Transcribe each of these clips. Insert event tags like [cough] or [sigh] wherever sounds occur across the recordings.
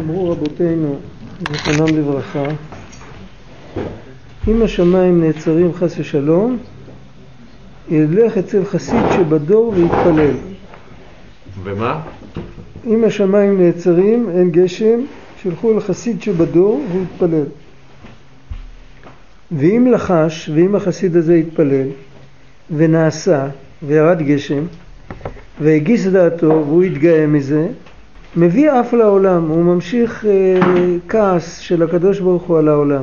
אמרו רבותינו, זיכרונם לברכה, אם השמיים נעצרים חס ושלום, ילך אצל חסיד שבדור ויתפלל. ומה? אם השמיים נעצרים, אין גשם, שילכו לחסיד שבדור ויתפלל. ואם לחש, ואם החסיד הזה יתפלל, ונעשה, וירד גשם, והגיס דעתו, והוא התגאה מזה, מביא אף לעולם, הוא ממשיך אה, כעס של הקדוש ברוך הוא על העולם.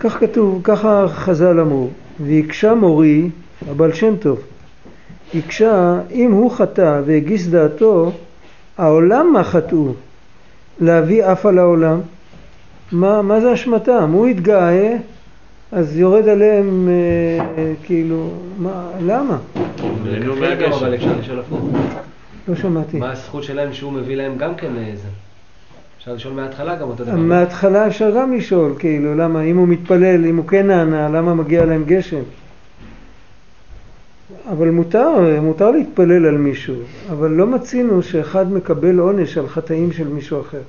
כך כתוב, ככה חז"ל אמרו, ויקשה מורי, הבעל שם טוב, יקשה, אם הוא חטא והגיס דעתו, העולם מה חטאו? להביא אף על העולם? מה, מה זה אשמתם? הוא התגאה, אז יורד עליהם אה, כאילו, מה, למה? לא שמעתי. מה הזכות שלהם שהוא מביא להם גם כן איזה? אפשר לשאול מההתחלה גם אותו דבר. מההתחלה אפשר גם לשאול, כאילו, למה, אם הוא מתפלל, אם הוא כן נענה, למה מגיע להם גשם? אבל מותר, מותר להתפלל על מישהו, אבל לא מצינו שאחד מקבל עונש על חטאים של מישהו אחר.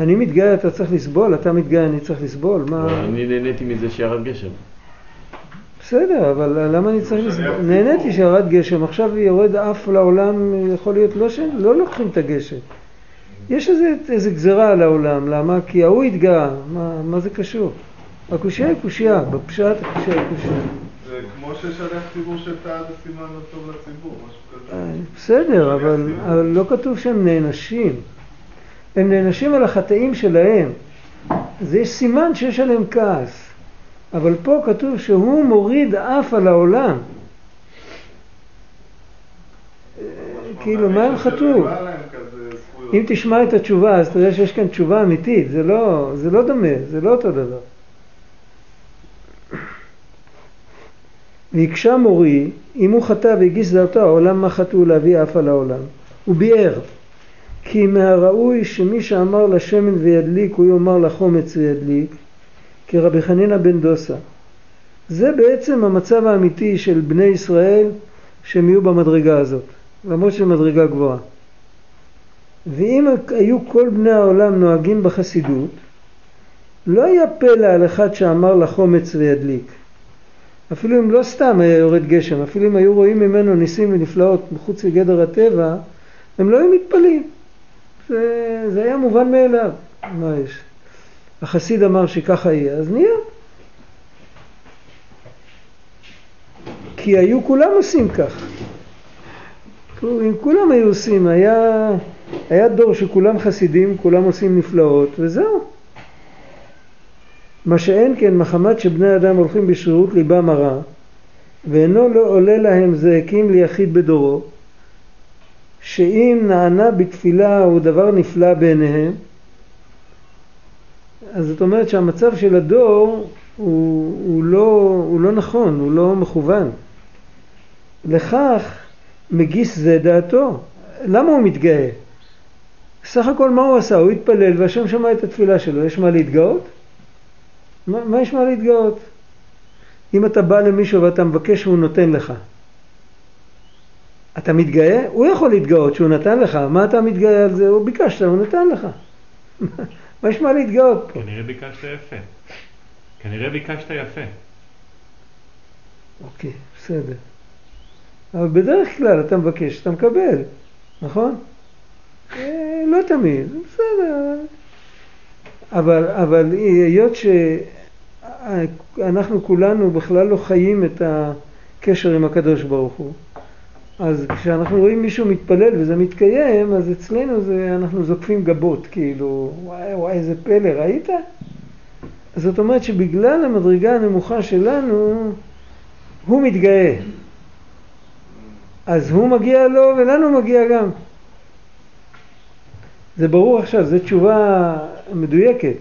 אני מתגאה, אתה צריך לסבול, אתה מתגאה, אני צריך לסבול, מה... אני נהניתי מזה שירד גשם. בסדר, אבל למה אני צריך? נהניתי שירד גשם, עכשיו יורד אף לעולם, יכול להיות לא ש... לא לוקחים את הגשם. יש איזה, איזה גזרה על העולם, למה? כי ההוא התגאה, מה, מה זה קשור? הקושייה היא קושייה, בפשט הקושייה היא קושייה. זה כמו ששליח ציבור שטעה זה סימן לא טוב לציבור, משהו כזה. אה, בסדר, אבל, אבל לא כתוב שהם נענשים. הם נענשים על החטאים שלהם. זה יש סימן שיש עליהם כעס. אבל פה כתוב שהוא מוריד אף על העולם. כאילו, מה הם חטאו? אם תשמע את התשובה, אז תראה שיש כאן תשובה אמיתית, זה לא, זה לא דומה, זה לא אותו דבר. והקשה מורי, אם הוא חטא והגיס דעתו, העולם מה חטאו להביא אף על העולם. הוא ביאר, כי מהראוי שמי שאמר לשמן וידליק, הוא יאמר לחומץ וידליק, כרבי חנינא בן דוסה. זה בעצם המצב האמיתי של בני ישראל שהם יהיו במדרגה הזאת, למרות שזו מדרגה גבוהה. ואם היו כל בני העולם נוהגים בחסידות, לא היה פלא על אחד שאמר לחומץ וידליק. אפילו אם לא סתם היה יורד גשם, אפילו אם היו רואים ממנו ניסים ונפלאות מחוץ לגדר הטבע, הם לא היו מתפלאים. זה, זה היה מובן מאליו. מה יש? החסיד אמר שככה יהיה, אז נהיה. כי היו כולם עושים כך. אם כולם היו עושים, היה, היה דור שכולם חסידים, כולם עושים נפלאות, וזהו. מה שאין כן מחמת שבני אדם הולכים בשרירות ליבם הרע, ואינו לא עולה להם זעקים ליחיד בדורו, שאם נענה בתפילה הוא דבר נפלא בעיניהם, אז זאת אומרת שהמצב של הדור הוא, הוא, לא, הוא לא נכון, הוא לא מכוון. לכך מגיס זה דעתו. למה הוא מתגאה? סך הכל מה הוא עשה? הוא התפלל והשם שמע את התפילה שלו, יש מה להתגאות? מה, מה יש מה להתגאות? אם אתה בא למישהו ואתה מבקש והוא נותן לך, אתה מתגאה? הוא יכול להתגאות שהוא נתן לך, מה אתה מתגאה על זה? הוא ביקשת, הוא נתן לך. [laughs] מה יש מה להתגאות פה? כנראה ביקשת יפה. כנראה ביקשת יפה. אוקיי, בסדר. אבל בדרך כלל אתה מבקש, אתה מקבל, נכון? אה, לא תמיד, בסדר. אבל, אבל היות שאנחנו כולנו בכלל לא חיים את הקשר עם הקדוש ברוך הוא, אז כשאנחנו רואים מישהו מתפלל וזה מתקיים, אז אצלנו זה, אנחנו זוקפים גבות, כאילו, וואי וואי איזה פלא, ראית? זאת אומרת שבגלל המדרגה הנמוכה שלנו, הוא מתגאה. אז הוא מגיע לו ולנו מגיע גם. זה ברור עכשיו, זו תשובה מדויקת.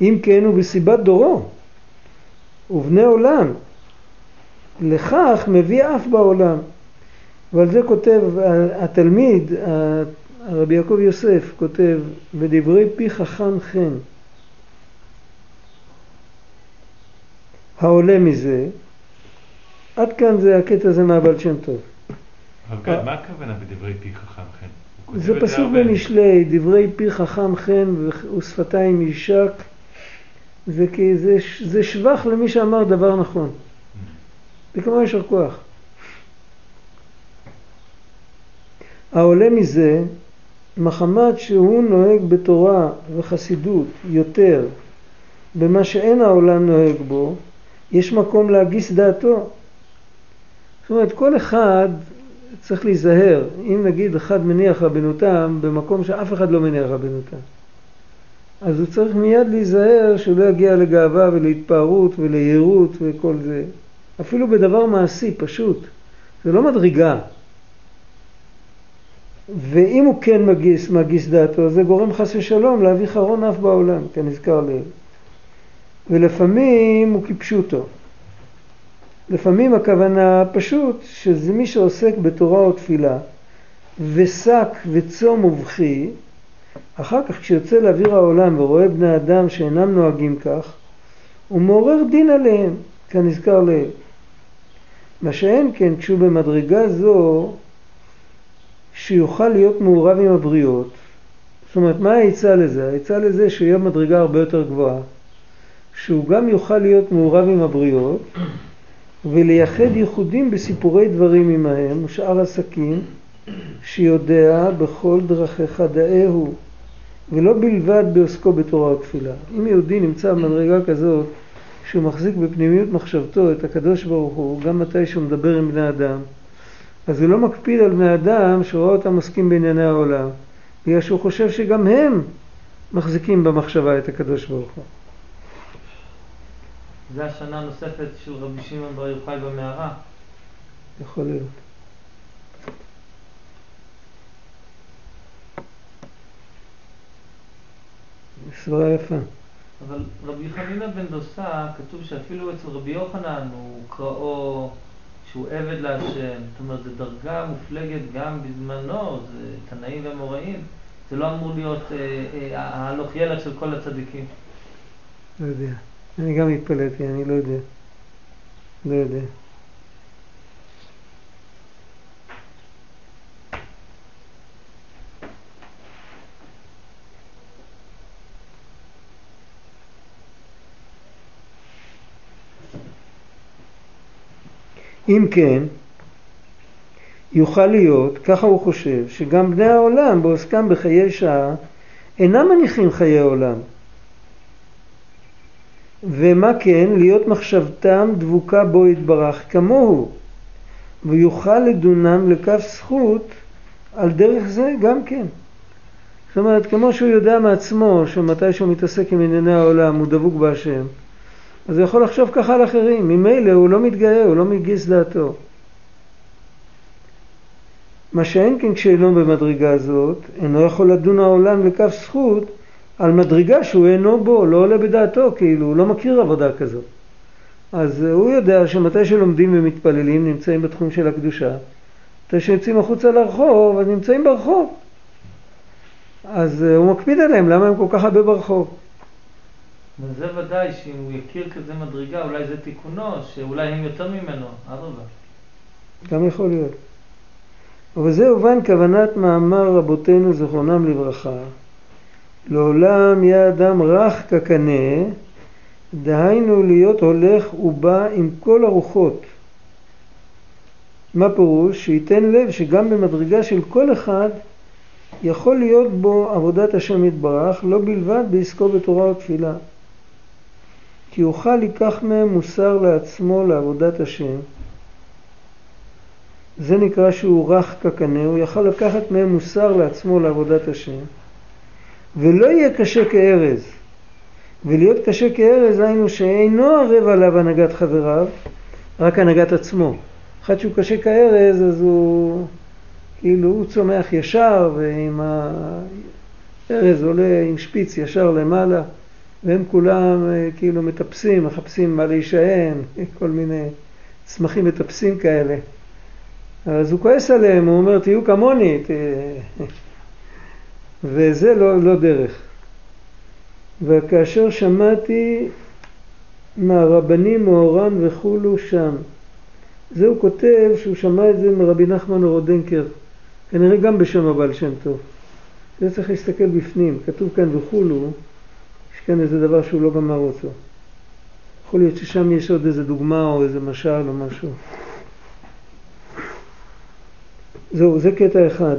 אם כן הוא בסיבת דורו ובני עולם, לכך מביא אף בעולם. ועל זה כותב התלמיד, רבי יעקב יוסף, כותב, בדברי פי חכם חן. העולה מזה, עד כאן זה הקטע הזה מהבעל שם טוב. גד, מה הכוונה בדברי פי חכם חן? זה פסוק. במשלי, דברי פי חכם חן ושפתיים יישק, זה, כי זה, זה שבח למי שאמר דבר נכון. זה כמו יישר כוח. העולה מזה, מחמת שהוא נוהג בתורה וחסידות יותר במה שאין העולם נוהג בו, יש מקום להגיס דעתו. זאת אומרת, כל אחד צריך להיזהר. אם נגיד אחד מניח רבנותם במקום שאף אחד לא מניח רבנותם, אז הוא צריך מיד להיזהר שהוא לא יגיע לגאווה ולהתפארות וליהירות וכל זה. אפילו בדבר מעשי, פשוט. זה לא מדרגה. ואם הוא כן מגיס, מגיס דעתו, זה גורם חס ושלום להביא חרון אף בעולם, כנזכר לעיל. ולפעמים הוא כפשוטו. לפעמים הכוונה פשוט שזה מי שעוסק בתורה או תפילה ושק וצום ובכי, אחר כך כשיוצא לאוויר העולם ורואה בני אדם שאינם נוהגים כך, הוא מעורר דין עליהם, כנזכר לעיל. מה שאין כן כשהוא במדרגה זו שיוכל להיות מעורב עם הבריות. זאת אומרת, מה העצה לזה? העצה לזה שהוא יהיה במדרגה הרבה יותר גבוהה. שהוא גם יוכל להיות מעורב עם הבריות ולייחד ייחודים בסיפורי דברים עמהם ושאר עסקים שיודע בכל דרכיך דאהו ולא בלבד בעוסקו בתורה ותפילה. אם יהודי נמצא במדרגה כזאת שהוא מחזיק בפנימיות מחשבתו את הקדוש ברוך הוא גם מתי שהוא מדבר עם בני אדם אז הוא לא מקפיד על בני אדם שרואה אותם עוסקים בענייני העולם בגלל שהוא חושב שגם הם מחזיקים במחשבה את הקדוש ברוך הוא. זה השנה הנוספת של רבי שמעון בר יוחאי במערה. יכול להיות. סברה יפה. אבל רבי חנינא בן דוסה, כתוב שאפילו אצל רבי יוחנן הוא קראו שהוא עבד להשם. זאת אומרת, זו דרגה מופלגת גם בזמנו, זה תנאים ואמוראים. זה לא אמור להיות אה, אה, ההלוך ילד של כל הצדיקים. לא יודע. אני גם התפלאתי, אני לא יודע. לא יודע. אם כן, יוכל להיות, ככה הוא חושב, שגם בני העולם בעוסקם בחיי שעה אינם מניחים חיי עולם. ומה כן? להיות מחשבתם דבוקה בו יתברך כמוהו, ויוכל לדונם לכף זכות על דרך זה גם כן. זאת אומרת, כמו שהוא יודע מעצמו שמתי שהוא מתעסק עם ענייני העולם הוא דבוק בהשם, אז הוא יכול לחשוב ככה על אחרים. ממילא הוא לא מתגאה, הוא לא מגיס דעתו. מה שאין כן כשאינו במדרגה הזאת, אינו יכול לדון העולם לכף זכות על מדרגה שהוא אינו בו, לא עולה בדעתו, כאילו, הוא לא מכיר עבודה כזאת. אז הוא יודע שמתי שלומדים ומתפללים נמצאים בתחום של הקדושה, מתי שיוצאים החוצה לרחוב, אז נמצאים ברחוב. אז הוא מקפיד עליהם, למה הם כל כך הרבה ברחוב? וזה ודאי שאם הוא יכיר כזה מדרגה, אולי זה תיקונו, שאולי הם יותר ממנו, אדרבה. גם יכול להיות. אבל זה הובן כוונת מאמר רבותינו זכרונם לברכה. לעולם יהיה אדם רך כקנה, דהיינו להיות הולך ובא עם כל הרוחות. מה פירוש? שייתן לב שגם במדרגה של כל אחד יכול להיות בו עבודת השם יתברך, לא בלבד בעסקו בתורה ותפילה. כי יוכל ייקח מהם מוסר לעצמו לעבודת השם. זה נקרא שהוא רך כקנה, הוא יכל לקחת מהם מוסר לעצמו לעבודת השם. ולא יהיה קשה כארז. ולהיות קשה כארז היינו שאינו ערב עליו הנהגת חבריו, רק הנהגת עצמו. אחד שהוא קשה כארז אז הוא כאילו הוא צומח ישר ועם הארז עולה עם שפיץ ישר למעלה והם כולם כאילו מטפסים, מחפשים מה להישען, [laughs] כל מיני צמחים מטפסים כאלה. אז הוא כועס עליהם, הוא אומר תהיו כמוני, ת... [laughs] וזה לא, לא דרך. וכאשר שמעתי מהרבנים מאורן וכולו שם, זה הוא כותב שהוא שמע את זה מרבי נחמן אורודנקר, כנראה גם בשם הבעל שם טוב. זה צריך להסתכל בפנים, כתוב כאן וכולו, יש כאן איזה דבר שהוא לא גמר אותו. יכול להיות ששם יש עוד איזה דוגמה או איזה משל או משהו. זהו, זה קטע אחד.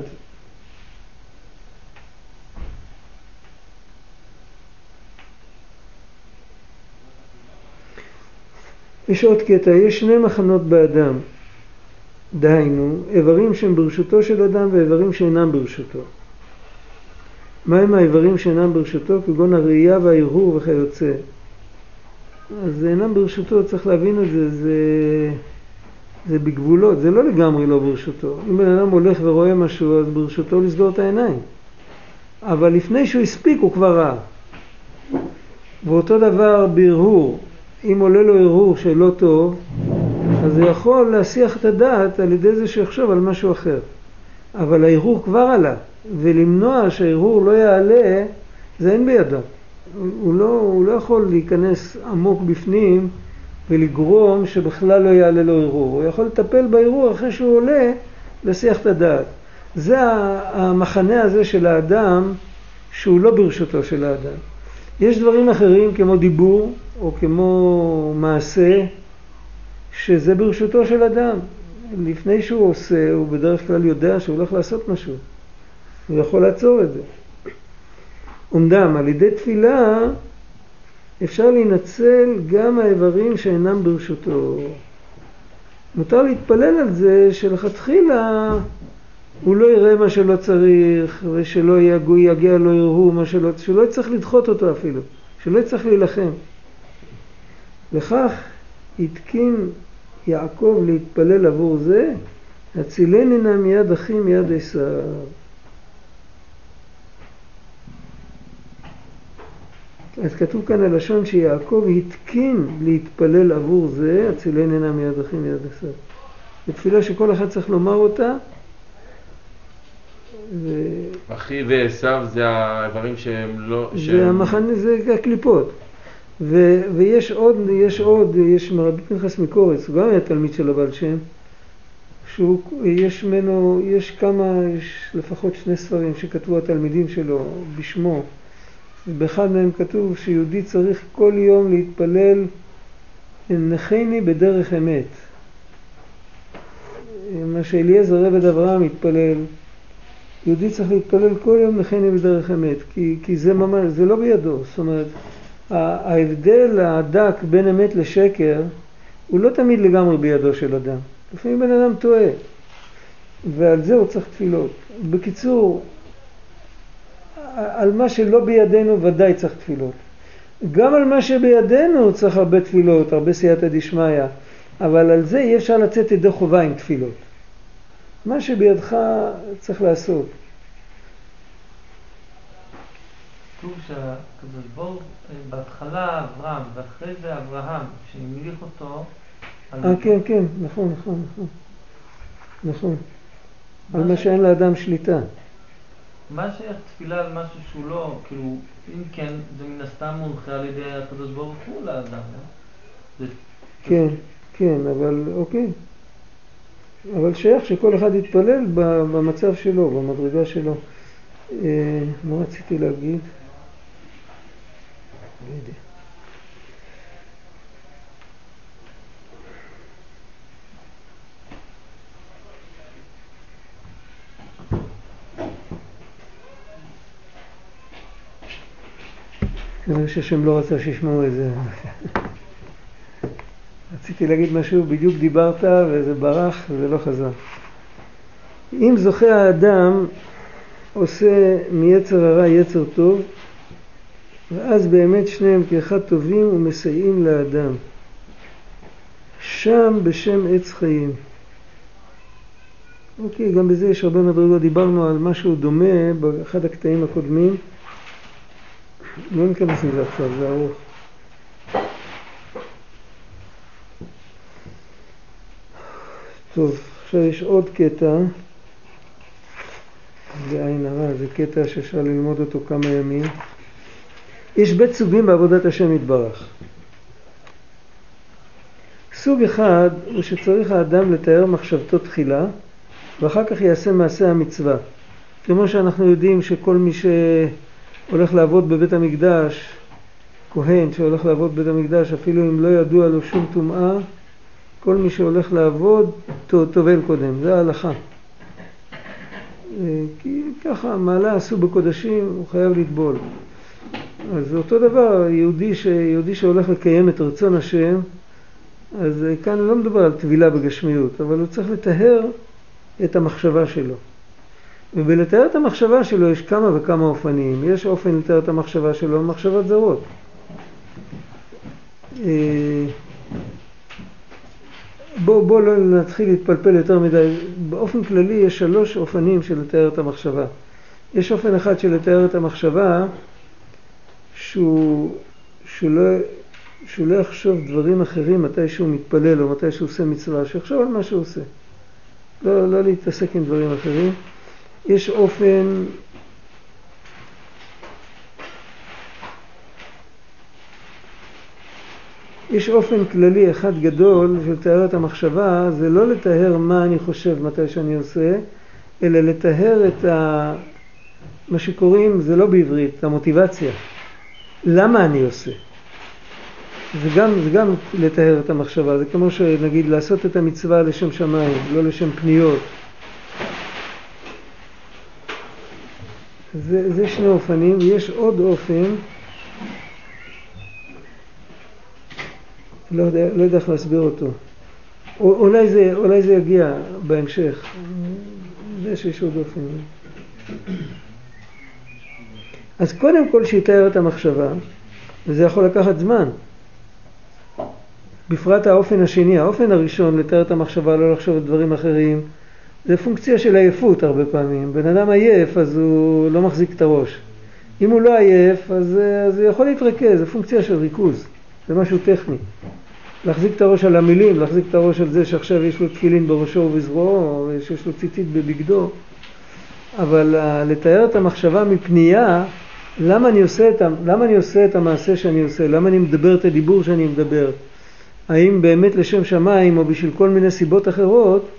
יש עוד קטע, יש שני מחנות באדם, דהיינו, איברים שהם ברשותו של אדם ואיברים שאינם ברשותו. מהם האיברים שאינם ברשותו? כגון הראייה והערעור וכיוצא. אז אינם ברשותו, צריך להבין את זה, זה, זה בגבולות, זה לא לגמרי לא ברשותו. אם בן אדם הולך ורואה משהו, אז ברשותו לסגור את העיניים. אבל לפני שהוא הספיק הוא כבר ראה. ואותו דבר בהרהור, אם עולה לו הרהור שלא טוב, אז הוא יכול להסיח את הדעת על ידי זה שיחשוב על משהו אחר. אבל ההרהור כבר עלה, ולמנוע שההרהור לא יעלה, זה אין בידו. הוא לא, הוא לא יכול להיכנס עמוק בפנים ולגרום שבכלל לא יעלה לו ערעור. הוא יכול לטפל בערעור אחרי שהוא עולה, להסיח את הדעת. זה המחנה הזה של האדם שהוא לא ברשותו של האדם. יש דברים אחרים כמו דיבור או כמו מעשה שזה ברשותו של אדם. לפני שהוא עושה הוא בדרך כלל יודע שהוא הולך לעשות משהו. הוא יכול לעצור את זה. אומנם על ידי תפילה אפשר להינצל גם האיברים שאינם ברשותו. מותר להתפלל על זה שלכתחילה הוא לא יראה מה שלא צריך ושלא יגיע, יגיע לו יראו מה שלא, שלא יצטרך לדחות אותו אפילו, שלא יצטרך להילחם. לכך התקין יעקב להתפלל עבור זה, הצילני נא מיד אחי מיד עשיו. אז כתוב כאן הלשון שיעקב התקין להתפלל עבור זה, הצילני נא מיד אחי מיד עשיו. זו תפילה שכל אחד צריך לומר אותה. ו... אחי ועשיו זה האיברים שהם לא... זה שהם... המחנה, זה הקליפות. ו, ויש עוד, יש עוד, יש מרבי פנחס מקורץ, הוא גם היה תלמיד של הבעל שם, שיש ממנו, יש כמה, יש לפחות שני ספרים שכתבו התלמידים שלו בשמו, ובאחד מהם כתוב שיהודי צריך כל יום להתפלל נחני בדרך אמת. מה שאליעזר עבד אברהם מתפלל, יהודי צריך להתפלל כל יום נחני בדרך אמת, כי, כי זה ממש, זה לא בידו, זאת אומרת, ההבדל הדק בין אמת לשקר הוא לא תמיד לגמרי בידו של אדם. לפעמים בן אדם טועה, ועל זה הוא צריך תפילות. בקיצור, על מה שלא בידינו ודאי צריך תפילות. גם על מה שבידינו צריך הרבה תפילות, הרבה סייעתא דשמיא, אבל על זה אי אפשר לצאת ידי חובה עם תפילות. מה שבידך צריך לעשות. כתוב שהקדוש ברוך בהתחלה אברהם ואחרי זה אברהם, שהמליך אותו אה, כן, כן, נכון, נכון, נכון. נכון. על מה שאין לאדם שליטה. מה שייך תפילה על משהו שהוא לא, כאילו, אם כן, זה מן הסתם מונחה על ידי הקדוש ברוך הוא לאדם, לא? כן, כן, אבל אוקיי. אבל שייך שכל אחד יתפלל במצב שלו, במדרגה שלו. אה, מה רציתי להגיד? לא יודע. כנראה שהשם לא רצה שישמעו את זה. רציתי להגיד משהו, בדיוק דיברת וזה ברח וזה לא חזר. אם זוכה האדם עושה מיצר הרע יצר טוב, ואז באמת שניהם כאחד טובים ומסייעים לאדם. שם בשם עץ חיים. אוקיי, גם בזה יש הרבה מדרגות, דיברנו על משהו דומה באחד הקטעים הקודמים. לא ניכנס לזה עכשיו, זה ארוך. טוב, עכשיו יש עוד קטע, זה עין הרע, זה קטע שאפשר ללמוד אותו כמה ימים. יש בית סוגים בעבודת השם יתברך. סוג אחד הוא שצריך האדם לתאר מחשבתו תחילה ואחר כך יעשה מעשה המצווה. כמו שאנחנו יודעים שכל מי שהולך לעבוד בבית המקדש, כהן שהולך לעבוד בבית המקדש, אפילו אם לא ידוע לו שום טומאה, כל מי שהולך לעבוד, טובל קודם, זה ההלכה. אה, כי ככה מעלה עשו בקודשים, הוא חייב לטבול. אז אותו דבר, יהודי, ש... יהודי שהולך לקיים את רצון השם, אז אה, כאן לא מדובר על טבילה בגשמיות, אבל הוא צריך לטהר את המחשבה שלו. ובלתאר את המחשבה שלו יש כמה וכמה אופנים. יש אופן לתאר את המחשבה שלו, מחשבת זרות. אה, בואו בוא לא נתחיל להתפלפל יותר מדי. באופן כללי יש שלוש אופנים של לתאר את המחשבה. יש אופן אחד של לתאר את המחשבה שהוא, שהוא, לא, שהוא לא יחשוב דברים אחרים מתי שהוא מתפלל או מתי שהוא עושה מצווה, שיחשוב על מה שהוא עושה. לא, לא להתעסק עם דברים אחרים. יש אופן יש אופן כללי אחד גדול של את המחשבה, זה לא לתאר מה אני חושב מתי שאני עושה, אלא לתאר את ה... מה שקוראים, זה לא בעברית, המוטיבציה. למה אני עושה? זה גם, זה גם לתאר את המחשבה, זה כמו שנגיד לעשות את המצווה לשם שמיים, לא לשם פניות. זה, זה שני אופנים, ויש עוד אופן לא יודע, לא יודע איך להסביר אותו. או, אולי, זה, אולי זה יגיע בהמשך. זה שיש עוד אופן. אז קודם כל שיתאר את המחשבה, וזה יכול לקחת זמן. בפרט האופן השני, האופן הראשון לתאר את המחשבה, לא לחשוב על דברים אחרים, זה פונקציה של עייפות הרבה פעמים. בן אדם עייף אז הוא לא מחזיק את הראש. אם הוא לא עייף אז, אז הוא יכול להתרכז, זה פונקציה של ריכוז, זה משהו טכני. להחזיק את הראש על המילים, להחזיק את הראש על זה שעכשיו יש לו תפילין בראשו ובזרועו, שיש לו ציצית בבגדו, אבל uh, לתאר את המחשבה מפנייה, למה אני, את, למה אני עושה את המעשה שאני עושה, למה אני מדבר את הדיבור שאני מדבר, האם באמת לשם שמיים או בשביל כל מיני סיבות אחרות,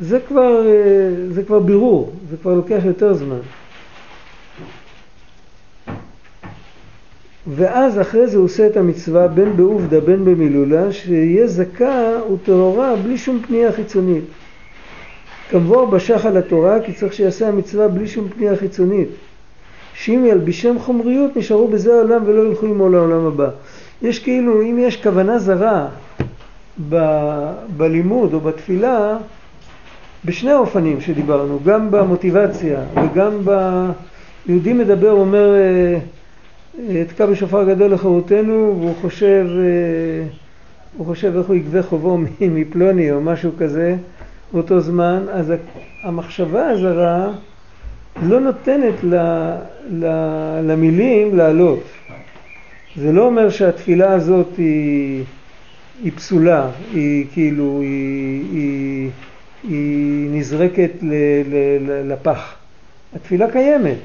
זה כבר, uh, זה כבר בירור, זה כבר לוקח יותר זמן. ואז אחרי זה הוא עושה את המצווה בין בעובדה בין במילולה שיהיה זכה וטהורה בלי שום פנייה חיצונית. כמבוא בשח על התורה כי צריך שיעשה המצווה בלי שום פנייה חיצונית. שאם ילבישם חומריות נשארו בזה העולם ולא ילכו עמו לעולם הבא. יש כאילו אם יש כוונה זרה ב- בלימוד או בתפילה בשני האופנים שדיברנו, גם במוטיבציה וגם ב... יהודי מדבר אומר תקע בשופר גדול לחירותנו והוא חושב, אה, הוא חושב איך הוא יגבה חובו [laughs] מפלוני או משהו כזה באותו זמן, אז המחשבה הזרה לא נותנת ל, ל, למילים לעלות. זה לא אומר שהתפילה הזאת היא, היא פסולה, היא כאילו, היא, היא, היא נזרקת לפח. התפילה קיימת.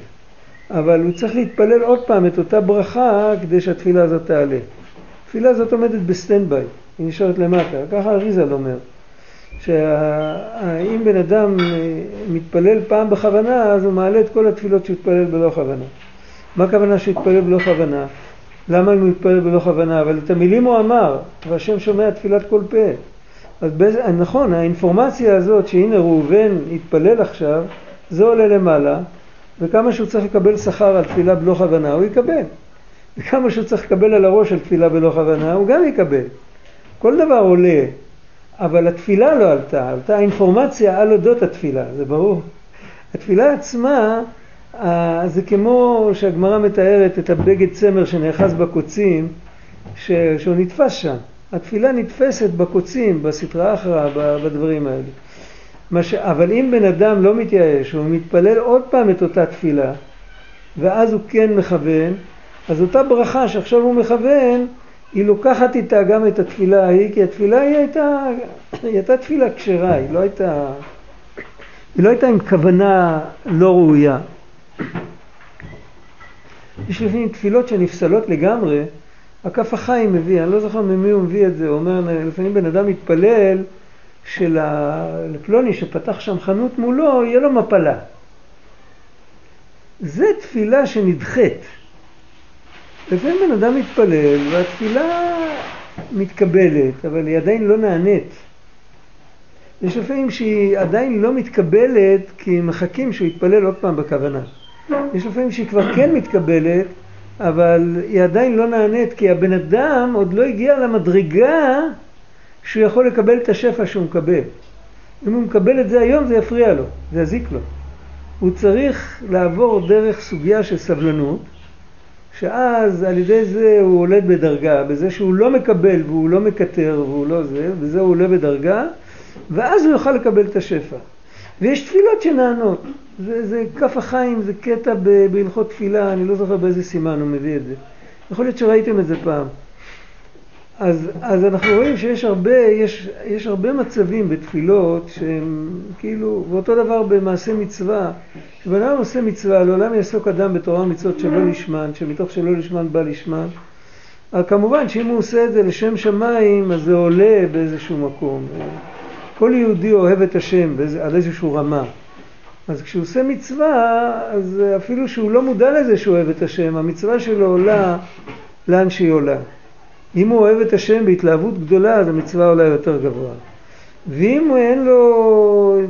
אבל הוא צריך להתפלל עוד פעם את אותה ברכה כדי שהתפילה הזאת תעלה. התפילה הזאת עומדת ב stand by, היא נשארת למטה, ככה האריז"ל אומר. שאם בן אדם אה, מתפלל פעם בכוונה, אז הוא מעלה את כל התפילות שהוא התפלל בלא כוונה. מה הכוונה שהוא התפלל בלא כוונה? למה הוא מתפלל בלא כוונה? אבל את המילים הוא אמר, והשם שומע תפילת כל פה. אז באיזה, נכון, האינפורמציה הזאת שהנה ראובן התפלל עכשיו, זה עולה למעלה, וכמה שהוא צריך לקבל שכר על תפילה בלא כוונה, הוא יקבל. וכמה שהוא צריך לקבל על הראש על תפילה בלא כוונה, הוא גם יקבל. כל דבר עולה, אבל התפילה לא עלתה, עלתה האינפורמציה על אודות התפילה, זה ברור. התפילה עצמה, זה כמו שהגמרא מתארת את הבגד צמר שנאחז בקוצים, שהוא נתפס שם. התפילה נתפסת בקוצים, בסטרא אחרא, בדברים האלה. ש... אבל אם בן אדם לא מתייאש, הוא מתפלל עוד פעם את אותה תפילה, ואז הוא כן מכוון, אז אותה ברכה שעכשיו הוא מכוון, היא לוקחת איתה גם את התפילה ההיא, כי התפילה היא הייתה, היא הייתה תפילה כשרה, היא לא הייתה, היא לא הייתה עם כוונה לא ראויה. יש לפעמים תפילות שנפסלות לגמרי, הכף החיים מביא, אני לא זוכר ממי הוא מביא את זה, הוא אומר, לפעמים בן אדם מתפלל שלפלוני שפתח שם חנות מולו, יהיה לו מפלה. זה תפילה שנדחית. לפעמים בן אדם מתפלל והתפילה מתקבלת, אבל היא עדיין לא נענית. יש לפעמים שהיא עדיין לא מתקבלת כי מחכים שהוא יתפלל עוד פעם בכוונה. יש לפעמים שהיא כבר כן מתקבלת, אבל היא עדיין לא נענית כי הבן אדם עוד לא הגיע למדרגה שהוא יכול לקבל את השפע שהוא מקבל. אם הוא מקבל את זה היום זה יפריע לו, זה יזיק לו. הוא צריך לעבור דרך סוגיה של סבלנות, שאז על ידי זה הוא עולה בדרגה, בזה שהוא לא מקבל והוא לא מקטר והוא לא זה, בזה הוא עולה בדרגה, ואז הוא יוכל לקבל את השפע. ויש תפילות שנענות. זה, זה כף החיים, זה קטע בהלכות תפילה, אני לא זוכר באיזה סימן הוא מביא את זה. יכול להיות שראיתם את זה פעם. אז, אז אנחנו רואים שיש הרבה, יש, יש הרבה מצבים בתפילות שהם כאילו, ואותו דבר במעשה מצווה, כשבן אדם עושה מצווה, לעולם יעסוק אדם בתורה ומצוות שלא לשמן, שמתוך שלא לשמן בא לשמן, כמובן שאם הוא עושה את זה לשם שמיים, אז זה עולה באיזשהו מקום. כל יהודי אוהב את השם על איזשהו רמה. אז כשהוא עושה מצווה, אז אפילו שהוא לא מודע לזה שהוא אוהב את השם, המצווה שלו עולה לאן שהיא עולה. אם הוא אוהב את השם בהתלהבות גדולה, אז המצווה עולה יותר גבוה. ואם אין לו,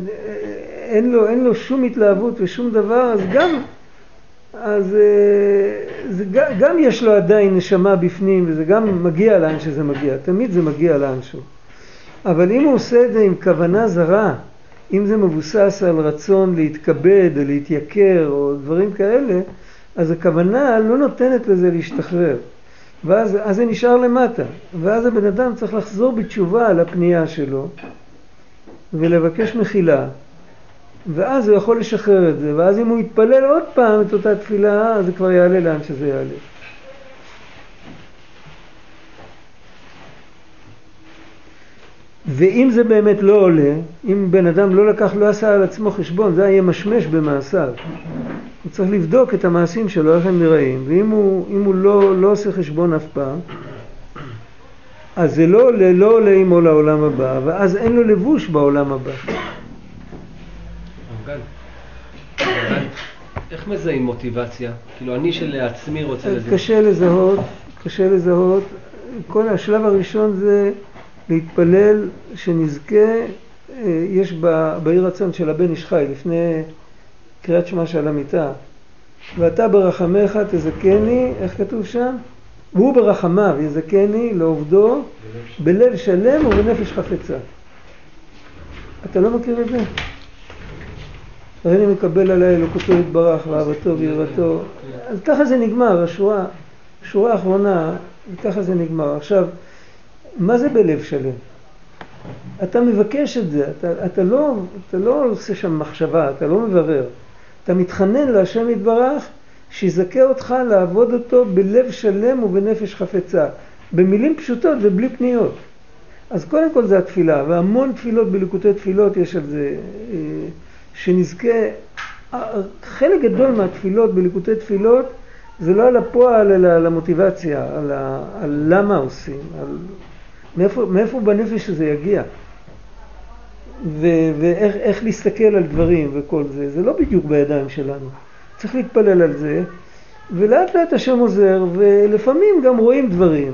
אין לו, אין לו שום התלהבות ושום דבר, אז גם, אז אה, זה, גם יש לו עדיין נשמה בפנים, וזה גם מגיע לאן שזה מגיע. תמיד זה מגיע לאנשהו. אבל אם הוא עושה את זה עם כוונה זרה, אם זה מבוסס על רצון להתכבד או להתייקר או דברים כאלה, אז הכוונה לא נותנת לזה להשתחרר. ואז זה נשאר למטה. ואז הבן אדם צריך לחזור בתשובה על הפנייה שלו ולבקש מחילה. ואז הוא יכול לשחרר את זה. ואז אם הוא יתפלל עוד פעם את אותה תפילה, אז זה כבר יעלה לאן שזה יעלה. ואם זה באמת לא עולה, אם בן אדם לא לקח, לא עשה על עצמו חשבון, זה היה משמש במעשיו. הוא צריך לבדוק את המעשים שלו, איך הם נראים, ואם הוא, הוא לא, לא עושה חשבון אף פעם, אז זה לא עולה, לא עולה עמו לעולם הבא, ואז אין לו לבוש בעולם הבא. איך מזהים מוטיבציה? כאילו אני שלעצמי רוצה לזה. קשה לזהות, קשה לזהות. כל השלב הראשון זה להתפלל שנזכה, אה, יש בעיר רצון של הבן איש חי, לפני קריאת שמע של המיטה, ואתה ברחמך תזכני, איך כתוב שם? והוא ברחמיו יזכני לעובדו בלב שלם ובנפש חפצה. אתה לא מכיר את זה? הרי אני מקבל עליי אלוקותו יתברך ואהבתו ויראתו. אז ככה זה נגמר, השורה, השורה האחרונה, ככה זה נגמר. עכשיו, מה זה בלב שלם? אתה מבקש את זה, אתה, אתה, לא, אתה לא עושה שם מחשבה, אתה לא מברר. אתה מתחנן להשם יתברך שיזכה אותך לעבוד אותו בלב שלם ובנפש חפצה. במילים פשוטות ובלי פניות. אז קודם כל זה התפילה, והמון תפילות בליקוטי תפילות יש על זה, אה, שנזכה, חלק גדול מהתפילות בליקוטי תפילות זה לא על הפועל אלא על המוטיבציה, על, ה, על למה עושים, על מאיפה, מאיפה בנפש שזה יגיע. ו- ואיך להסתכל על דברים וכל זה, זה לא בדיוק בידיים שלנו. צריך להתפלל על זה, ולאט לאט השם עוזר, ולפעמים גם רואים דברים.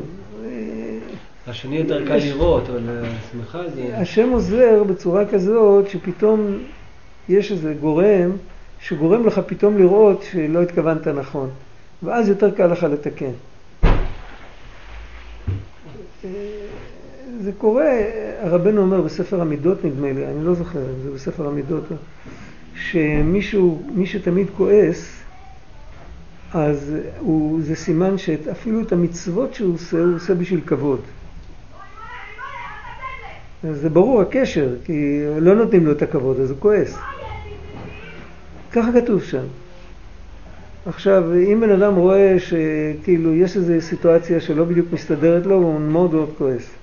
השני יותר קל לראות, אבל השמחה זה... השם עוזר בצורה כזאת שפתאום יש איזה גורם שגורם לך פתאום לראות שלא התכוונת נכון, ואז יותר קל לך לתקן. זה קורה, הרבנו אומר בספר המידות נדמה לי, אני לא זוכר זה בספר המידות, שמישהו, מי שתמיד כועס, אז הוא, זה סימן שאפילו את המצוות שהוא עושה, הוא עושה בשביל כבוד. זה ברור הקשר, כי לא נותנים לו את הכבוד, אז הוא כועס. ככה כתוב שם. עכשיו, אם בן אדם רואה שכאילו יש איזו סיטואציה שלא בדיוק מסתדרת לו, הוא מאוד מאוד כועס.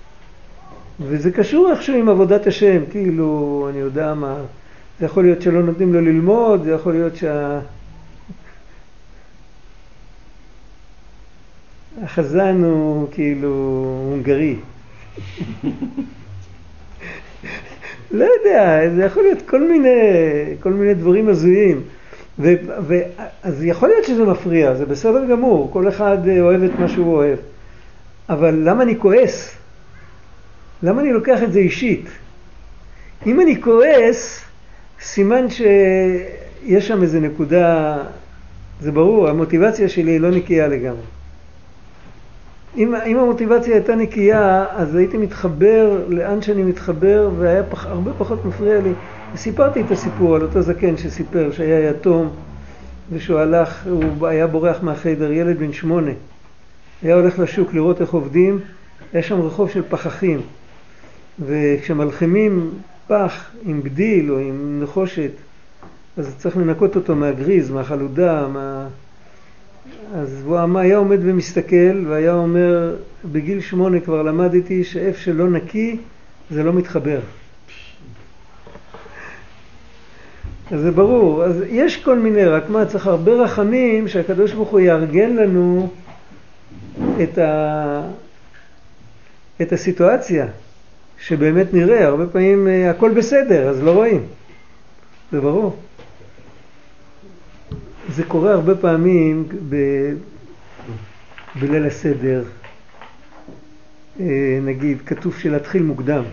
וזה קשור איכשהו עם עבודת השם, כאילו, אני יודע מה, זה יכול להיות שלא נותנים לו ללמוד, זה יכול להיות שה... החזן הוא כאילו הונגרי. לא יודע, זה יכול להיות כל מיני, כל מיני דברים הזויים. ו, ו, אז יכול להיות שזה מפריע, זה בסדר גמור, כל אחד אוהב את מה שהוא אוהב. אבל למה אני כועס? למה אני לוקח את זה אישית? אם אני כועס, סימן שיש שם איזה נקודה, זה ברור, המוטיבציה שלי היא לא נקייה לגמרי. אם, אם המוטיבציה הייתה נקייה, אז הייתי מתחבר לאן שאני מתחבר, והיה פח, הרבה פחות מפריע לי. וסיפרתי את הסיפור על אותו זקן שסיפר שהיה יתום, ושהוא הלך, הוא היה בורח מהחדר, ילד בן שמונה. היה הולך לשוק לראות איך עובדים, היה שם רחוב של פחחים. וכשמלחימים פח עם בדיל או עם נחושת, אז צריך לנקות אותו מהגריז, מהחלודה, מה... אז הוא היה עומד ומסתכל והיה אומר, בגיל שמונה כבר למדתי שאיפה שלא נקי זה לא מתחבר. אז זה ברור, אז יש כל מיני, רק מה, צריך הרבה רחמים שהקדוש ברוך הוא יארגן לנו את, ה... את הסיטואציה, שבאמת נראה, הרבה פעמים אה, הכל בסדר, אז לא רואים, זה ברור. זה קורה הרבה פעמים ב... בליל הסדר, אה, נגיד, כתוב שלהתחיל מוקדם,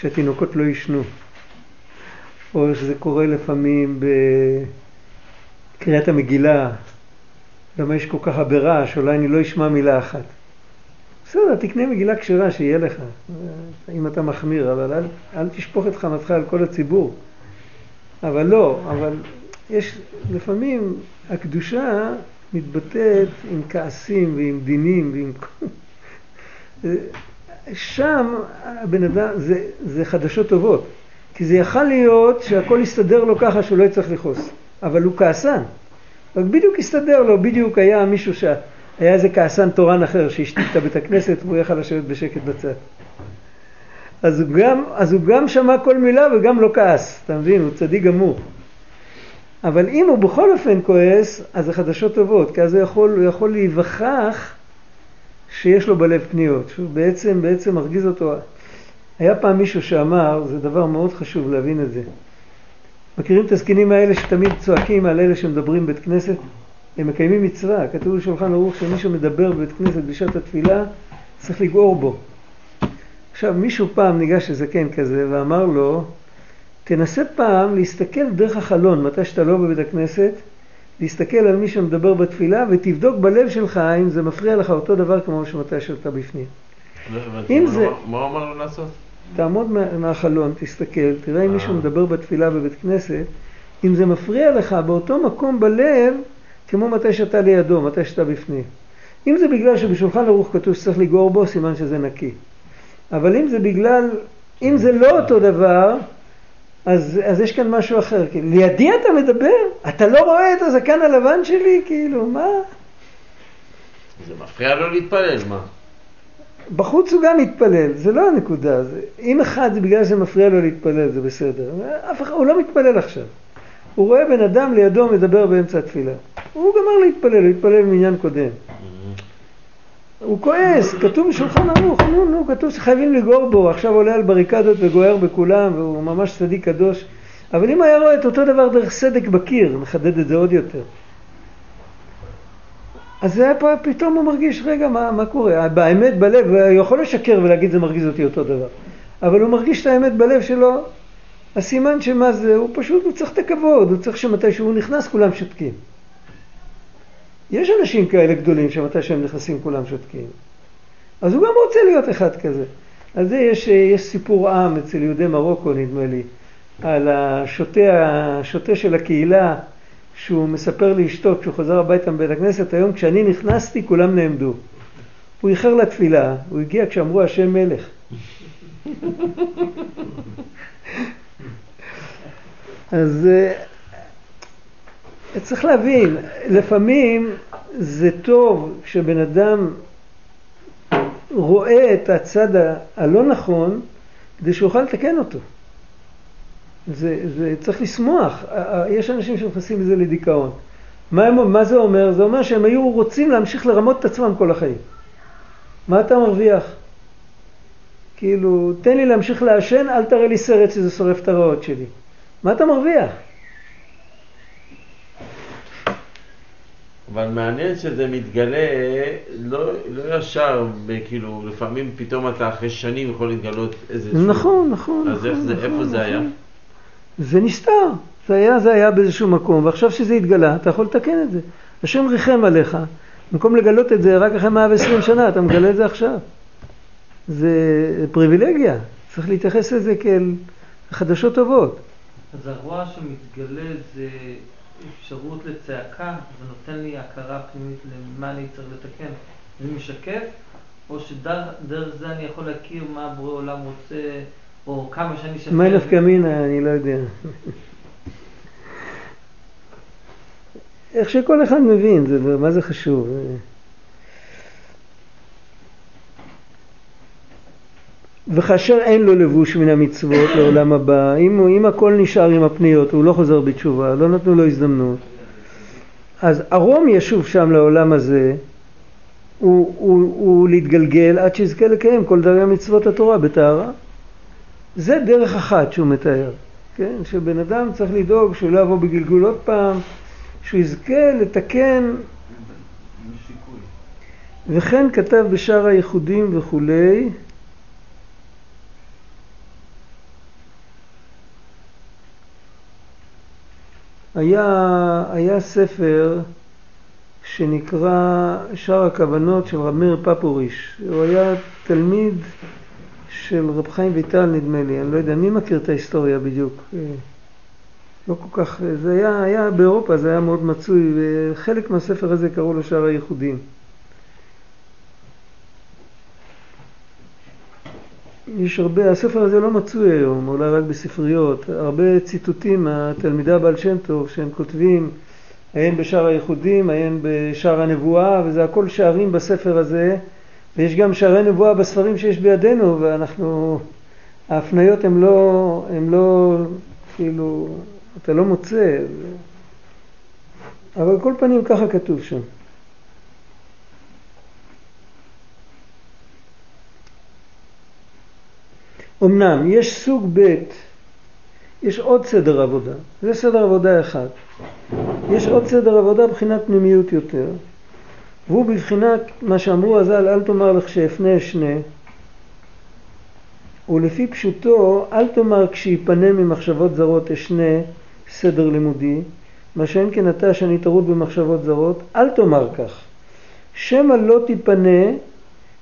שהתינוקות לא יישנו, או שזה קורה לפעמים בקריאת המגילה, למה יש כל כך הרבה רעש, אולי אני לא אשמע מילה אחת. בסדר, תקנה מגילה כשרה שיהיה לך, אם אתה מחמיר, אבל אל, אל תשפוך את חמתך על כל הציבור. אבל לא, אבל יש, לפעמים הקדושה מתבטאת עם כעסים ועם דינים ועם... שם הבן אדם, זה, זה חדשות טובות. כי זה יכל להיות שהכל יסתדר לו ככה שהוא לא יצטרך לכעוס. אבל הוא כעסן. רק בדיוק הסתדר לו, בדיוק היה מישהו ש... היה איזה כעסן תורן אחר שהשתיק את הבית הכנסת והוא יכל לשבת בשקט בצד. אז הוא, גם, אז הוא גם שמע כל מילה וגם לא כעס, אתה מבין? הוא צדיק גמור. אבל אם הוא בכל אופן כועס, אז זה חדשות טובות, כי אז הוא יכול, הוא יכול להיווכח שיש לו בלב פניות, שהוא בעצם, בעצם מרגיז אותו. היה פעם מישהו שאמר, זה דבר מאוד חשוב להבין את זה. מכירים את הזקנים האלה שתמיד צועקים על אלה שמדברים בית כנסת? הם מקיימים מצווה, כתוב בשולחן ערוך שמישהו מדבר בבית כנסת בשעת התפילה, צריך לגעור בו. עכשיו מישהו פעם ניגש לזקן כזה ואמר לו, תנסה פעם להסתכל דרך החלון, מתי שאתה לא בבית הכנסת, להסתכל על מי שמדבר בתפילה ותבדוק בלב שלך אם זה מפריע לך אותו דבר כמו שמתי שאתה בפנים. אם זה... מה הוא אמר לו לעשות? תעמוד מהחלון, תסתכל, תראה אם מישהו מדבר בתפילה בבית כנסת, אם זה מפריע לך באותו מקום בלב, כמו מתי שאתה לידו, מתי שאתה בפנים. אם זה בגלל שבשולחן ערוך כתוב שצריך לגעור בו, סימן שזה נקי. אבל אם זה בגלל, אם זה לא אותו דבר, אז, אז יש כאן משהו אחר. כאילו, לידי אתה מדבר? אתה לא רואה את הזקן הלבן שלי? כאילו, מה? זה מפריע לו להתפלל, מה? בחוץ הוא גם מתפלל, זה לא הנקודה. זה, אם אחד זה בגלל שזה מפריע לו להתפלל, זה בסדר. אף אחד, הוא לא מתפלל עכשיו. הוא רואה בן אדם לידו מדבר באמצע התפילה. הוא גמר להתפלל, הוא התפלל במניין קודם. הוא כועס, כתוב בשולחן ערוך, נו נו, כתוב שחייבים לגעור בו, עכשיו עולה על בריקדות וגוער בכולם, והוא ממש צדיק קדוש. אבל אם היה רואה את אותו דבר דרך סדק בקיר, נחדד את זה עוד יותר. אז זה היה פה, פתאום הוא מרגיש, רגע, מה, מה קורה? באמת בלב, הוא יכול לשקר ולהגיד זה מרגיז אותי אותו דבר. אבל הוא מרגיש את האמת בלב שלו, הסימן שמה זה, הוא פשוט, הוא צריך את הכבוד, הוא צריך שמתי שהוא נכנס כולם שותקים. יש אנשים כאלה גדולים שמתי שהם נכנסים כולם שותקים. אז הוא גם רוצה להיות אחד כזה. על זה יש, יש סיפור עם אצל יהודי מרוקו נדמה לי, על השוטה, השוטה של הקהילה שהוא מספר לאשתו כשהוא חוזר הביתה מבית הכנסת, היום כשאני נכנסתי כולם נעמדו. הוא איחר לתפילה, הוא הגיע כשאמרו השם מלך. [laughs] אז אה, צריך להבין, לפעמים זה טוב כשבן אדם רואה את הצד הלא נכון כדי שיוכל לתקן אותו. זה, זה צריך לשמוח, יש אנשים שנכנסים בזה לדיכאון. מה, הם, מה זה אומר? זה אומר שהם היו רוצים להמשיך לרמות את עצמם כל החיים. מה אתה מרוויח? כאילו, תן לי להמשיך לעשן, אל תראה לי סרט שזה שורף את הרעות שלי. מה אתה מרוויח? אבל מעניין שזה מתגלה לא, לא ישר, כאילו, לפעמים פתאום אתה אחרי שנים יכול להתגלות איזה... נכון, נכון. אז נכון, זה, נכון, איפה זה היה? נכון. זה נסתר. זה היה, זה היה באיזשהו מקום, ועכשיו שזה התגלה, אתה יכול לתקן את זה. השם ריחם עליך, במקום לגלות את זה רק אחרי 120 שנה, אתה מגלה את זה עכשיו. זה פריבילגיה, צריך להתייחס לזה כאל חדשות טובות. אז הרוע שמתגלה זה אפשרות לצעקה, זה נותן לי הכרה פנימית למה אני צריך לתקן. זה משקף, או שדרך זה אני יכול להכיר מה הבורא עולם רוצה, או כמה שאני שקר. מה נפקא מינה, אני לא יודע. איך שכל אחד מבין, זה, מה זה חשוב. וכאשר אין לו לבוש מן המצוות לעולם הבא, אם, אם הכל נשאר עם הפניות, הוא לא חוזר בתשובה, לא נתנו לו הזדמנות, אז ארום ישוב שם לעולם הזה, הוא, הוא, הוא להתגלגל עד שיזכה לקיים כל דרגי מצוות התורה בטהרה. זה דרך אחת שהוא מתאר, כן? שבן אדם צריך לדאוג שהוא לא יבוא בגלגול עוד פעם, שהוא יזכה לתקן וכן כתב בשאר הייחודים וכולי היה, היה ספר שנקרא שאר הכוונות של רב מאיר פפוריש. הוא היה תלמיד של רב חיים ויטל נדמה לי, אני לא יודע, מי מכיר את ההיסטוריה בדיוק? לא כל כך, זה היה, היה באירופה, זה היה מאוד מצוי, וחלק מהספר הזה קראו לו שאר הייחודים. יש הרבה, הספר הזה לא מצוי היום, אולי רק בספריות, הרבה ציטוטים מהתלמידה בעל שם טוב שהם כותבים עיין בשער הייחודים, עיין בשער הנבואה, וזה הכל שערים בספר הזה, ויש גם שערי נבואה בספרים שיש בידינו, ואנחנו, ההפניות הן לא, הן לא, כאילו, אתה לא מוצא, אבל כל פנים ככה כתוב שם. אמנם יש סוג ב', יש עוד סדר עבודה, זה סדר עבודה אחד. יש עוד סדר עבודה בבחינת פנימיות יותר, והוא בבחינת מה שאמרו הז"ל, אל תאמר לך שאפנה אשנה, ולפי פשוטו, אל תאמר כשיפנה ממחשבות זרות אשנה סדר לימודי, מה שאין כן אתה שאני טרוד במחשבות זרות, אל תאמר כך. שמא לא תיפנה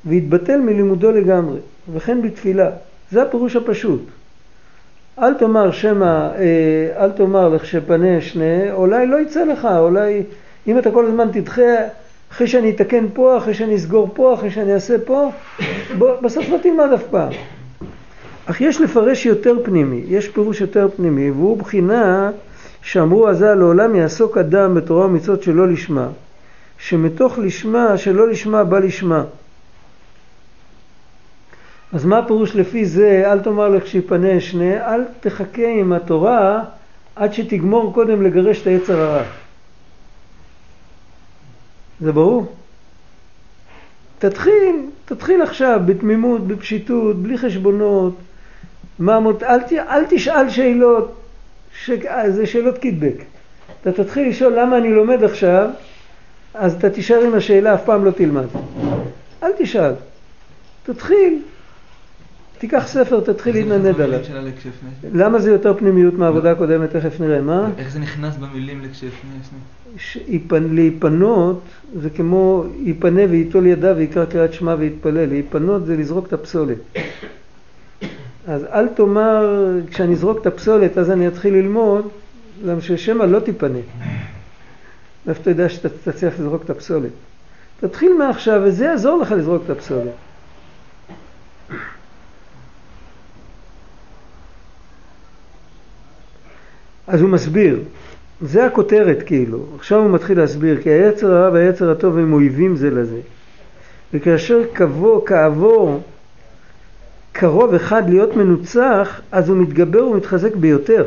ויתבטל מלימודו לגמרי, וכן בתפילה. זה הפירוש הפשוט. אל תאמר שמא, אה, אל תאמר לך שפנה אשנה, אולי לא יצא לך, אולי אם אתה כל הזמן תדחה, אחרי שאני אתקן פה, אחרי שאני אסגור פה, אחרי שאני אעשה פה, בסוף לא תלמד אף פעם. אך יש לפרש יותר פנימי, יש פירוש יותר פנימי, והוא בחינה שאמרו הז"ל לעולם יעסוק אדם בתורה ומצוות שלא לשמה, שמתוך לשמה, שלא לשמה בא לשמה. אז מה הפירוש לפי זה, אל תאמר לך שיפנה שני, אל תחכה עם התורה עד שתגמור קודם לגרש את היצר הרע. זה ברור? תתחיל, תתחיל עכשיו בתמימות, בפשיטות, בלי חשבונות, מה מות... אל, ת... אל תשאל שאלות, ש... זה שאלות קידבק. אתה תתחיל לשאול למה אני לומד עכשיו, אז אתה תישאר עם השאלה, אף פעם לא תלמד. אל תשאל, תתחיל, תיקח ספר, תתחיל להתנדנד עליו. למה זה יותר פנימיות מהעבודה הקודמת, תכף נראה. מה? איך זה נכנס במילים לכשאפנה? להיפנות זה כמו ייפנה וייטול ידיו ויקרא קריאת שמע ויתפלל. להיפנות זה לזרוק את הפסולת. אז אל תאמר, כשאני אזרוק את הפסולת אז אני אתחיל ללמוד, למה ששמא לא תיפנה. איפה אתה יודע שאתה תצליח לזרוק את הפסולת? תתחיל מעכשיו וזה יעזור לך לזרוק את הפסולת. אז הוא מסביר, זה הכותרת כאילו, עכשיו הוא מתחיל להסביר, כי היצר הרע והיצר הטוב הם אויבים זה לזה. וכאשר כעבור, כעבור קרוב אחד להיות מנוצח, אז הוא מתגבר ומתחזק ביותר.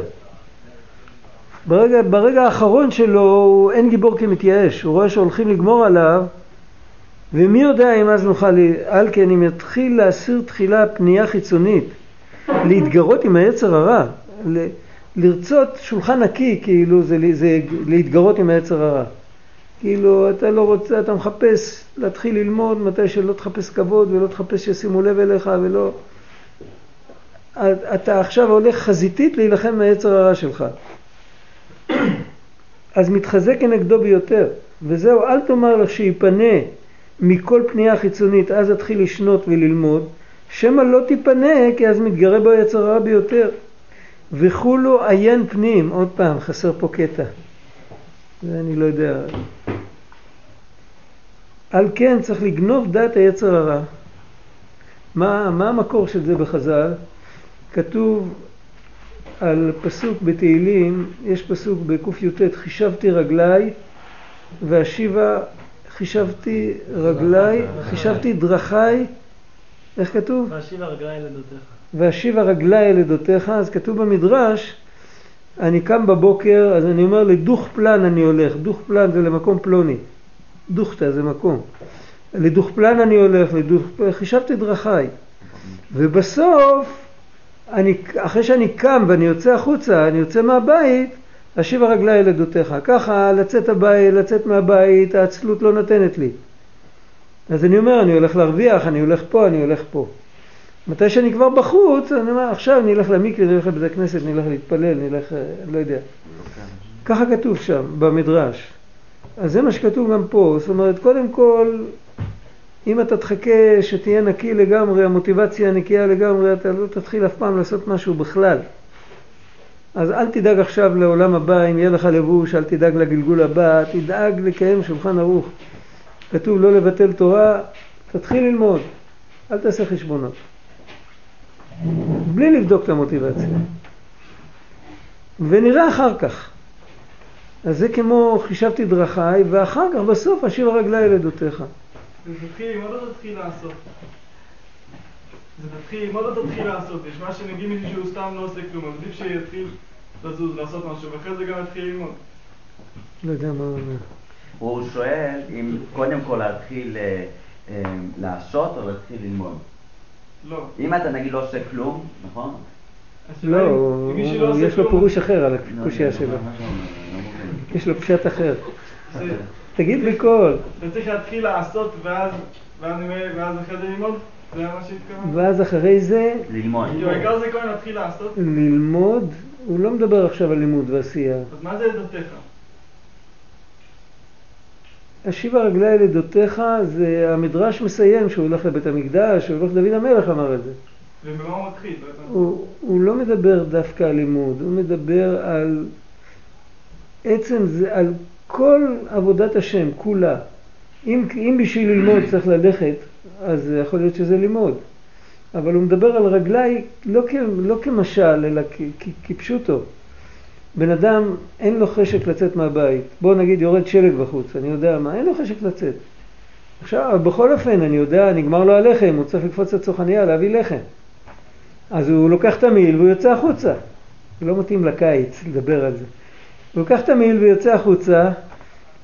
ברגע, ברגע האחרון שלו הוא אין גיבור כמתייאש, הוא רואה שהולכים לגמור עליו ומי יודע אם אז נוכל, על כן אם יתחיל להסיר תחילה פנייה חיצונית, להתגרות עם היצר הרע, לרצות שולחן נקי כאילו זה, זה להתגרות עם היצר הרע. כאילו אתה לא רוצה, אתה מחפש להתחיל ללמוד מתי שלא תחפש כבוד ולא תחפש שישימו לב אליך ולא... אתה עכשיו הולך חזיתית להילחם מהיצר הרע שלך. [clears throat] אז מתחזק כנגדו ביותר, וזהו, אל תאמר לך שיפנה מכל פנייה חיצונית, אז אתחיל לשנות וללמוד, שמא לא תיפנה, כי אז מתגרה בו יצר רע ביותר. וכולו עיין פנים, עוד פעם, חסר פה קטע. זה אני לא יודע. על כן צריך לגנוב דעת היצר הרע. מה, מה המקור של זה בחז"ל? כתוב על פסוק בתהילים, יש פסוק בקי"ט, חישבתי רגליי ואשיבה, חישבתי רגליי, חישבתי דרכיי, איך כתוב? ואשיבה רגליי לדותיך. ואשיבה רגליי לדותיך, אז כתוב במדרש, אני קם בבוקר, אז אני אומר לדוך פלן אני הולך, דוך פלן זה למקום פלוני, דוכתא זה מקום, לדוך פלן אני הולך, לדוך, חישבתי דרכיי, ובסוף אני, אחרי שאני קם ואני יוצא החוצה, אני יוצא מהבית, אשיב הרגלי אל עדותיך. ככה לצאת הבית, לצאת מהבית, העצלות לא נותנת לי. אז אני אומר, אני הולך להרוויח, אני הולך פה, אני הולך פה. מתי שאני כבר בחוץ, אני אומר, עכשיו אני אלך למקווה, אלך לבית הכנסת, אני אלך להתפלל, אני אלך, לא יודע. ככה כתוב שם, במדרש. אז זה מה שכתוב גם פה. זאת אומרת, קודם כל, אם אתה תחכה שתהיה נקי לגמרי, המוטיבציה נקייה לגמרי, אתה לא תתחיל אף פעם לעשות משהו בכלל. אז אל תדאג עכשיו לעולם הבא, אם יהיה לך לבוש, אל תדאג לגלגול הבא, תדאג לקיים שולחן ערוך. כתוב לא לבטל תורה, תתחיל ללמוד, אל תעשה חשבונות. בלי לבדוק את המוטיבציה. ונראה אחר כך. אז זה כמו חישבתי דרכיי, ואחר כך בסוף אשיב הרגלי ילדותיך. זה תתחיל ללמוד או תתחיל לעשות? זה תתחיל ללמוד או תתחיל לעשות? יש מה שנגיד מישהו שהוא סתם לא עושה כלום, עדיף שיתחיל לזוז, לעשות משהו, ואחרי זה גם יתחיל ללמוד. לא יודע מה הוא אומר. הוא שואל אם קודם כל להתחיל אה, אה, לעשות או להתחיל ללמוד. לא. אם אתה נגיד לא עושה כלום, נכון? לא, לא יש לו פירוש אחר על לא, הקושייה לא, שלו. לא. יש לו פשט אחר. תגיד בקול. אתה צריך להתחיל לעשות ואז, אחרי זה ללמוד? זה מה שהתכוונת? ואז אחרי זה ללמוד. כאילו העיקר זה קודם להתחיל לעשות, ללמוד, הוא לא מדבר עכשיו על לימוד ועשייה. אז מה זה עדותיך? השיבה רגלי לדותיך זה המדרש מסיים שהוא הולך לבית המקדש, שהוא הולך דוד המלך אמר את זה. ובמה הוא מתחיל? הוא, הוא לא מדבר דווקא על לימוד, הוא מדבר על עצם זה, על כל עבודת השם, כולה. אם, אם בשביל ללמוד צריך ללכת, אז יכול להיות שזה לימוד. אבל הוא מדבר על רגלי לא, כ, לא כמשל, אלא כ, כ, כפשוטו. בן אדם אין לו חשק לצאת מהבית. בוא נגיד יורד שלג בחוץ, אני יודע מה, אין לו חשק לצאת. עכשיו, בכל אופן, אני יודע, נגמר לו הלחם, הוא צריך לקפוץ לצרכנייה להביא לחם. אז הוא לוקח את המעיל והוא יוצא החוצה. זה לא מתאים לקיץ לדבר על זה. הוא לוקח את המעיל ויוצא החוצה,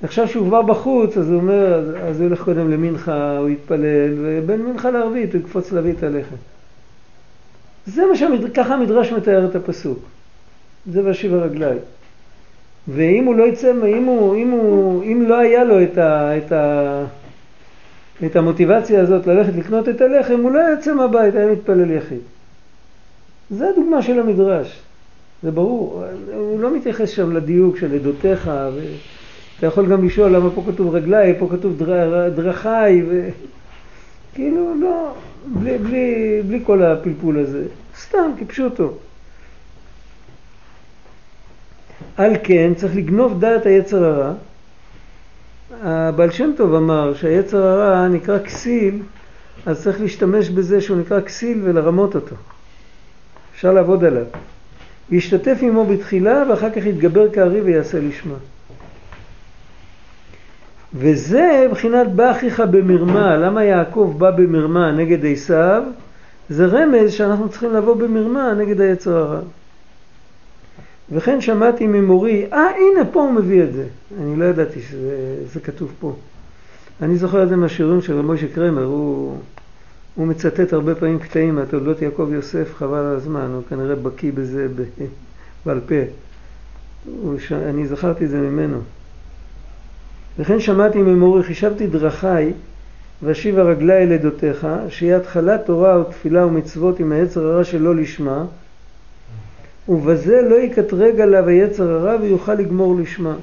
עכשיו שהוא כבר בחוץ, אז הוא אומר, אז, אז הוא ילך קודם למנחה, הוא יתפלל, ובין מנחה לערבית הוא יקפוץ להביא את הלחם. זה מה שהמד... ככה המדרש מתאר את הפסוק. זה ואשיב הרגלי. ואם הוא לא יצא, אם, הוא, אם, הוא, אם לא היה לו את, ה, את, ה, את המוטיבציה הזאת ללכת לקנות את הלחם, הוא לא יצא מהבית, היה מתפלל יחיד. זה הדוגמה של המדרש. זה ברור, הוא לא מתייחס שם לדיוק של עדותיך, ואתה יכול גם לשאול למה פה כתוב רגליי, פה כתוב דר, דרכיי, וכאילו לא, בלי, בלי, בלי כל הפלפול הזה, סתם כפשוטו. על כן צריך לגנוב דעת היצר הרע. הבעל שם טוב אמר שהיצר הרע נקרא כסיל, אז צריך להשתמש בזה שהוא נקרא כסיל ולרמות אותו. אפשר לעבוד עליו. ישתתף עמו בתחילה ואחר כך יתגבר כארי ויעשה לשמה. וזה מבחינת בא אחיך במרמה, למה יעקב בא במרמה נגד עשיו? זה רמז שאנחנו צריכים לבוא במרמה נגד היצר הרע. וכן שמעתי ממורי, אה הנה פה הוא מביא את זה, אני לא ידעתי שזה כתוב פה. אני זוכר את זה מהשיעורים של מוישה קרמר, הוא, הוא מצטט הרבה פעמים קטעים מהתולדות יעקב יוסף, חבל על הזמן, הוא כנראה בקיא בזה [laughs] בעל פה. ש... אני זכרתי את זה ממנו. וכן שמעתי ממורי, חישבתי דרכיי, ואשיבה רגלי אל עדותיך, שיהיה התחלת תורה ותפילה ומצוות עם היצר הרע שלא לשמה, ובזה לא יקטרג עליו היצר הרע ויוכל לגמור לשמה.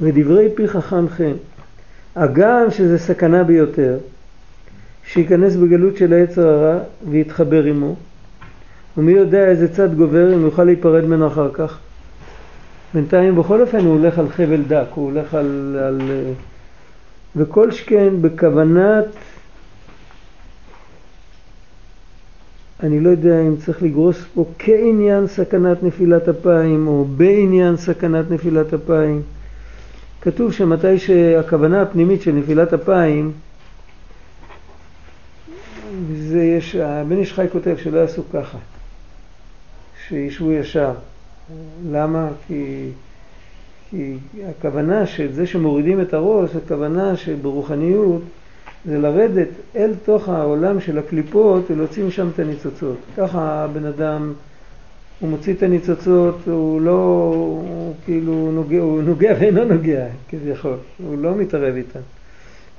ודברי פי חכם חן, הגם שזה סכנה ביותר, שייכנס בגלות של היצר הרע ויתחבר עמו, ומי יודע איזה צד גובר אם יוכל להיפרד ממנו אחר כך. בינתיים בכל אופן הוא הולך על חבל דק, הוא הולך על... על וכל שכן בכוונת, אני לא יודע אם צריך לגרוס פה כעניין סכנת נפילת אפיים או בעניין סכנת נפילת אפיים. כתוב שמתי שהכוונה הפנימית של נפילת אפיים, זה יש, הבן איש חי כותב שלא יעשו ככה, שישבו ישר. למה? כי, כי הכוונה של זה שמורידים את הראש, הכוונה שברוחניות זה לרדת אל תוך העולם של הקליפות ולהוציא משם את הניצוצות. ככה הבן אדם, הוא מוציא את הניצוצות, הוא לא, הוא כאילו נוגע, הוא נוגע ואינו נוגע, כביכול, הוא לא מתערב איתן.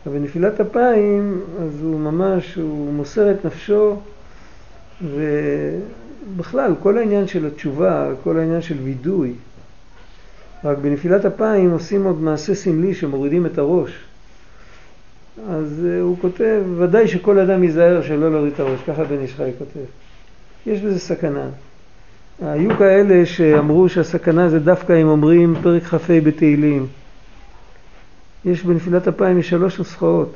אבל בנפילת אפיים, אז הוא ממש, הוא מוסר את נפשו, ובכלל, כל העניין של התשובה, כל העניין של וידוי, רק בנפילת אפיים עושים עוד מעשה סמלי שמורידים את הראש. אז uh, הוא כותב, ודאי שכל אדם ייזהר שלא להוריד את הראש, ככה בן איש חי כותב. יש בזה סכנה. היו כאלה שאמרו שהסכנה זה דווקא אם אומרים פרק כ"ה בתהילים. יש בנפילת אפיים יש שלוש נוסחאות.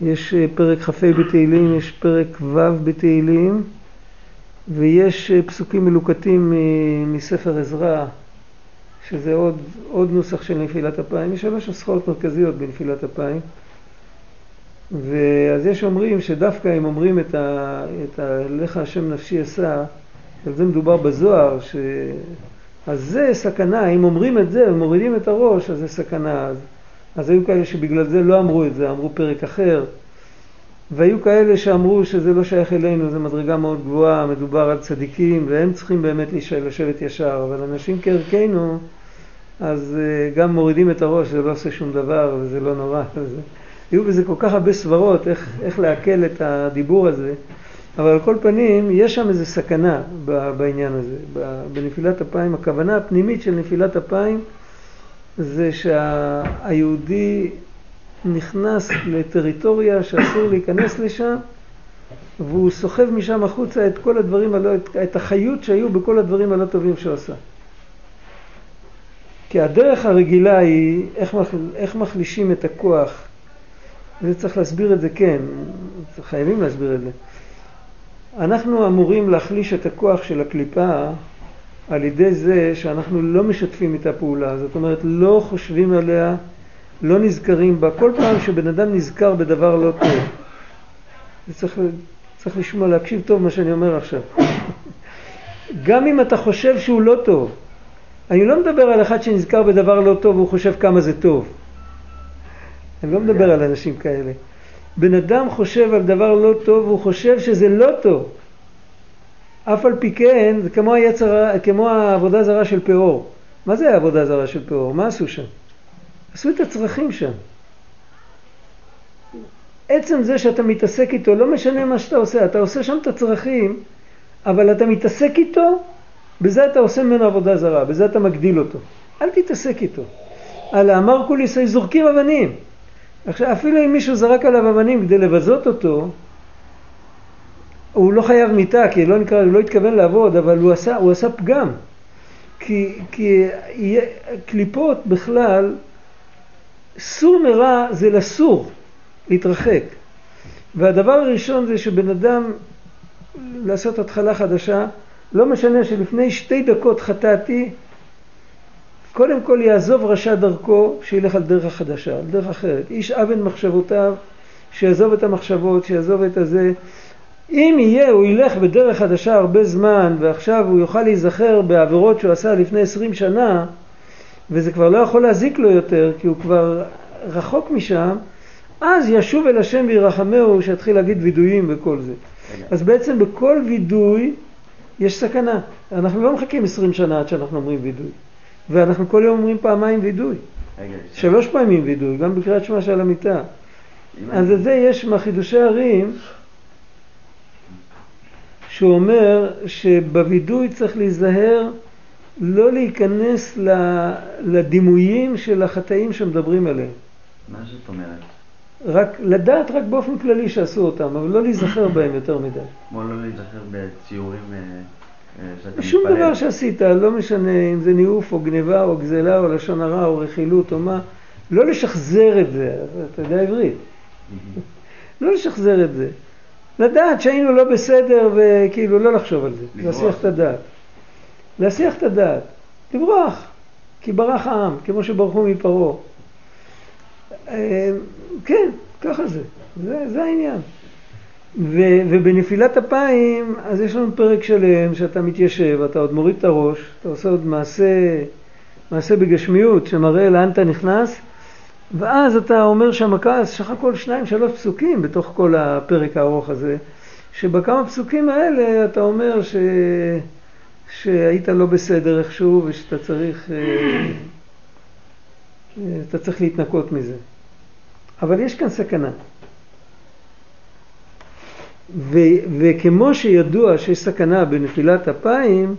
יש אה, פרק כ"ה בתהילים, יש פרק ו' בתהילים, ויש אה, פסוקים מלוקטים מספר עזרא, שזה עוד, עוד נוסח של נפילת אפיים. יש שלוש נוסחאות מרכזיות בנפילת אפיים. ואז יש אומרים שדווקא אם אומרים את ה... את ה לך השם נפשי אשא, על זה מדובר בזוהר, ש... אז זה סכנה, אם אומרים את זה ומורידים את הראש, אז זה סכנה. אז, אז היו כאלה שבגלל זה לא אמרו את זה, אמרו פרק אחר. והיו כאלה שאמרו שזה לא שייך אלינו, זו מדרגה מאוד גבוהה, מדובר על צדיקים, והם צריכים באמת לשבת ישר, אבל אנשים כערכנו, אז אה, גם מורידים את הראש, זה לא עושה שום דבר, וזה לא נורא. [laughs] וזה... היו בזה כל כך הרבה סברות, איך, איך לעכל את הדיבור הזה, אבל על כל פנים, יש שם איזו סכנה בעניין הזה. בנפילת אפיים, הכוונה הפנימית של נפילת אפיים זה שהיהודי נכנס לטריטוריה שאסור להיכנס לשם, והוא סוחב משם החוצה את כל הדברים הלא, את החיות שהיו בכל הדברים הלא טובים שהוא עשה. כי הדרך הרגילה היא איך, איך מחלישים את הכוח, וזה צריך להסביר את זה כן, חייבים להסביר את זה. אנחנו אמורים להחליש את הכוח של הקליפה על ידי זה שאנחנו לא משתפים איתה פעולה, זאת אומרת לא חושבים עליה, לא נזכרים בה. כל פעם שבן אדם נזכר בדבר לא טוב, צריך, צריך לשמוע, להקשיב טוב מה שאני אומר עכשיו. [laughs] גם אם אתה חושב שהוא לא טוב, אני לא מדבר על אחד שנזכר בדבר לא טוב והוא חושב כמה זה טוב. אני לא מדבר על אנשים כאלה. בן אדם חושב על דבר לא טוב והוא חושב שזה לא טוב. אף על פי כן, זה כמו, היצר, כמו העבודה זרה של פאור. מה זה העבודה זרה של פאור? מה עשו שם? עשו את הצרכים שם. עצם זה שאתה מתעסק איתו, לא משנה מה שאתה עושה, אתה עושה שם את הצרכים, אבל אתה מתעסק איתו, בזה אתה עושה ממנו עבודה זרה, בזה אתה מגדיל אותו. אל תתעסק איתו. על האמר כוליסי זורקים אבנים. עכשיו, אפילו אם מישהו זרק עליו אבנים כדי לבזות אותו, הוא לא חייב מיתה, כי לא נקרא, הוא לא התכוון לעבוד, אבל הוא עשה, הוא עשה פגם. כי, כי קליפות בכלל, סור מרע זה לסור, להתרחק. והדבר הראשון זה שבן אדם, לעשות התחלה חדשה, לא משנה שלפני שתי דקות חטאתי, קודם כל יעזוב רשע דרכו, שילך על דרך החדשה, על דרך אחרת. איש אבן מחשבותיו, שיעזוב את המחשבות, שיעזוב את הזה. אם יהיה, הוא ילך בדרך חדשה הרבה זמן, ועכשיו הוא יוכל להיזכר בעבירות שהוא עשה לפני עשרים שנה, וזה כבר לא יכול להזיק לו יותר, כי הוא כבר רחוק משם, אז ישוב אל השם וירחמהו, שיתחיל להגיד וידויים וכל זה. אז בעצם בכל וידוי יש סכנה. אנחנו לא מחכים עשרים שנה עד שאנחנו אומרים וידוי. ואנחנו כל יום אומרים פעמיים וידוי. שלוש פעמים וידוי, גם בקריאת שמע של המיטה. אז אני- לזה יש מהחידושי הרים, שהוא אומר שבווידוי צריך להיזהר לא להיכנס לדימויים של החטאים שמדברים עליהם. מה זאת אומרת? רק לדעת רק באופן כללי שעשו אותם, אבל לא להיזכר בהם יותר מדי. כמו לא להיזכר בציורים אה, אה, שאתה שום מתפלל. דבר שעשית, לא משנה אם זה ניאוף או גניבה או גזלה או לשון הרע או רכילות או מה, לא לשחזר את זה, אתה יודע עברית, לא לשחזר את זה. לדעת שהיינו לא בסדר וכאילו לא לחשוב על זה. להסיח את הדעת. להסיח את הדעת, לברוח, כי ברח העם, כמו שברחו מפרעה. אה, כן, ככה זה, זה, זה העניין. ו, ובנפילת אפיים, אז יש לנו פרק שלם שאתה מתיישב, אתה עוד מוריד את הראש, אתה עושה עוד מעשה, מעשה בגשמיות שמראה לאן אתה נכנס, ואז אתה אומר שם כעס, סך הכל שניים שלוש פסוקים בתוך כל הפרק הארוך הזה, שבכמה פסוקים האלה אתה אומר ש... שהיית לא בסדר איכשהו ושאתה צריך, אה, אתה צריך להתנקות מזה. אבל יש כאן סכנה. ו, וכמו שידוע שיש סכנה בנפילת אפיים,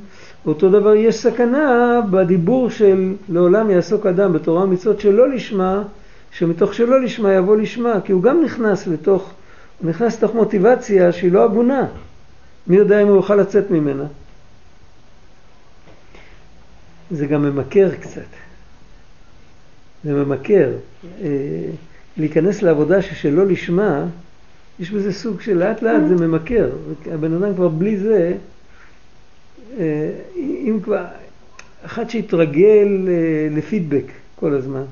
אותו דבר יש סכנה בדיבור של לעולם יעסוק אדם בתורה ומצוות שלא לשמה, שמתוך שלא לשמה יבוא לשמה, כי הוא גם נכנס לתוך, הוא נכנס לתוך מוטיבציה שהיא לא הגונה. מי יודע אם הוא יוכל לצאת ממנה. זה גם ממכר קצת. זה ממכר. אה, להיכנס לעבודה ששלא לשמה, יש בזה סוג של לאט לאט זה ממכר. הבן אדם כבר בלי זה, אה, אם כבר, אחד שהתרגל אה, לפידבק כל הזמן,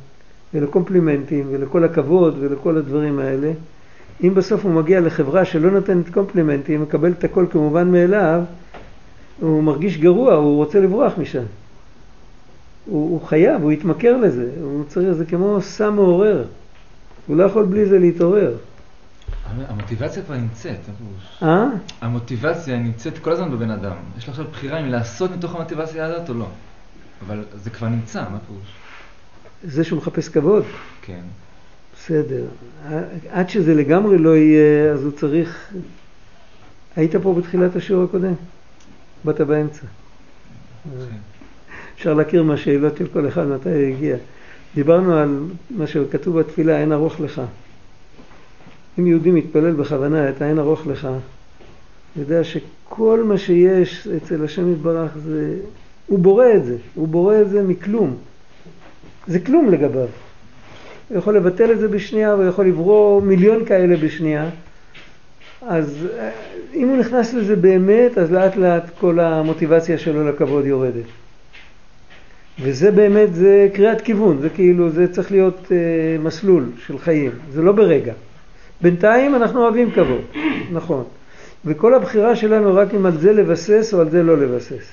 ולקומפלימנטים, ולכל הכבוד, ולכל הדברים האלה, אם בסוף הוא מגיע לחברה שלא נותנת קומפלימנטים, מקבל את הכל כמובן מאליו, הוא מרגיש גרוע, הוא רוצה לברוח משם. הוא, הוא חייב, הוא יתמכר לזה, הוא צריך, זה כמו סם מעורר, הוא לא יכול בלי זה להתעורר. המוטיבציה כבר נמצאת. אה? המוטיבציה נמצאת כל הזמן בבן אדם. יש לו עכשיו בחירה אם לעשות מתוך המוטיבציה הזאת או לא. אבל זה כבר נמצא, מה הפירוש? זה שהוא מחפש כבוד, כן. בסדר. עד שזה לגמרי לא יהיה, אז הוא צריך... היית פה בתחילת השיעור הקודם? באת באמצע. כן. אפשר להכיר מהשאלות של כל אחד מתי הוא הגיע. דיברנו על מה שכתוב בתפילה, אין ארוך לך. אם יהודי מתפלל בכוונה את האין ארוך לך, יודע שכל מה שיש אצל השם יתברך זה... הוא בורא את זה, הוא בורא את זה מכלום. זה כלום לגביו. הוא יכול לבטל את זה בשנייה, הוא יכול לברוא מיליון כאלה בשנייה. אז אה, אם הוא נכנס לזה באמת, אז לאט לאט כל המוטיבציה שלו לכבוד יורדת. וזה באמת, זה קריאת כיוון, זה כאילו, זה צריך להיות אה, מסלול של חיים, זה לא ברגע. בינתיים אנחנו אוהבים כבוד, נכון. וכל הבחירה שלנו רק אם על זה לבסס או על זה לא לבסס.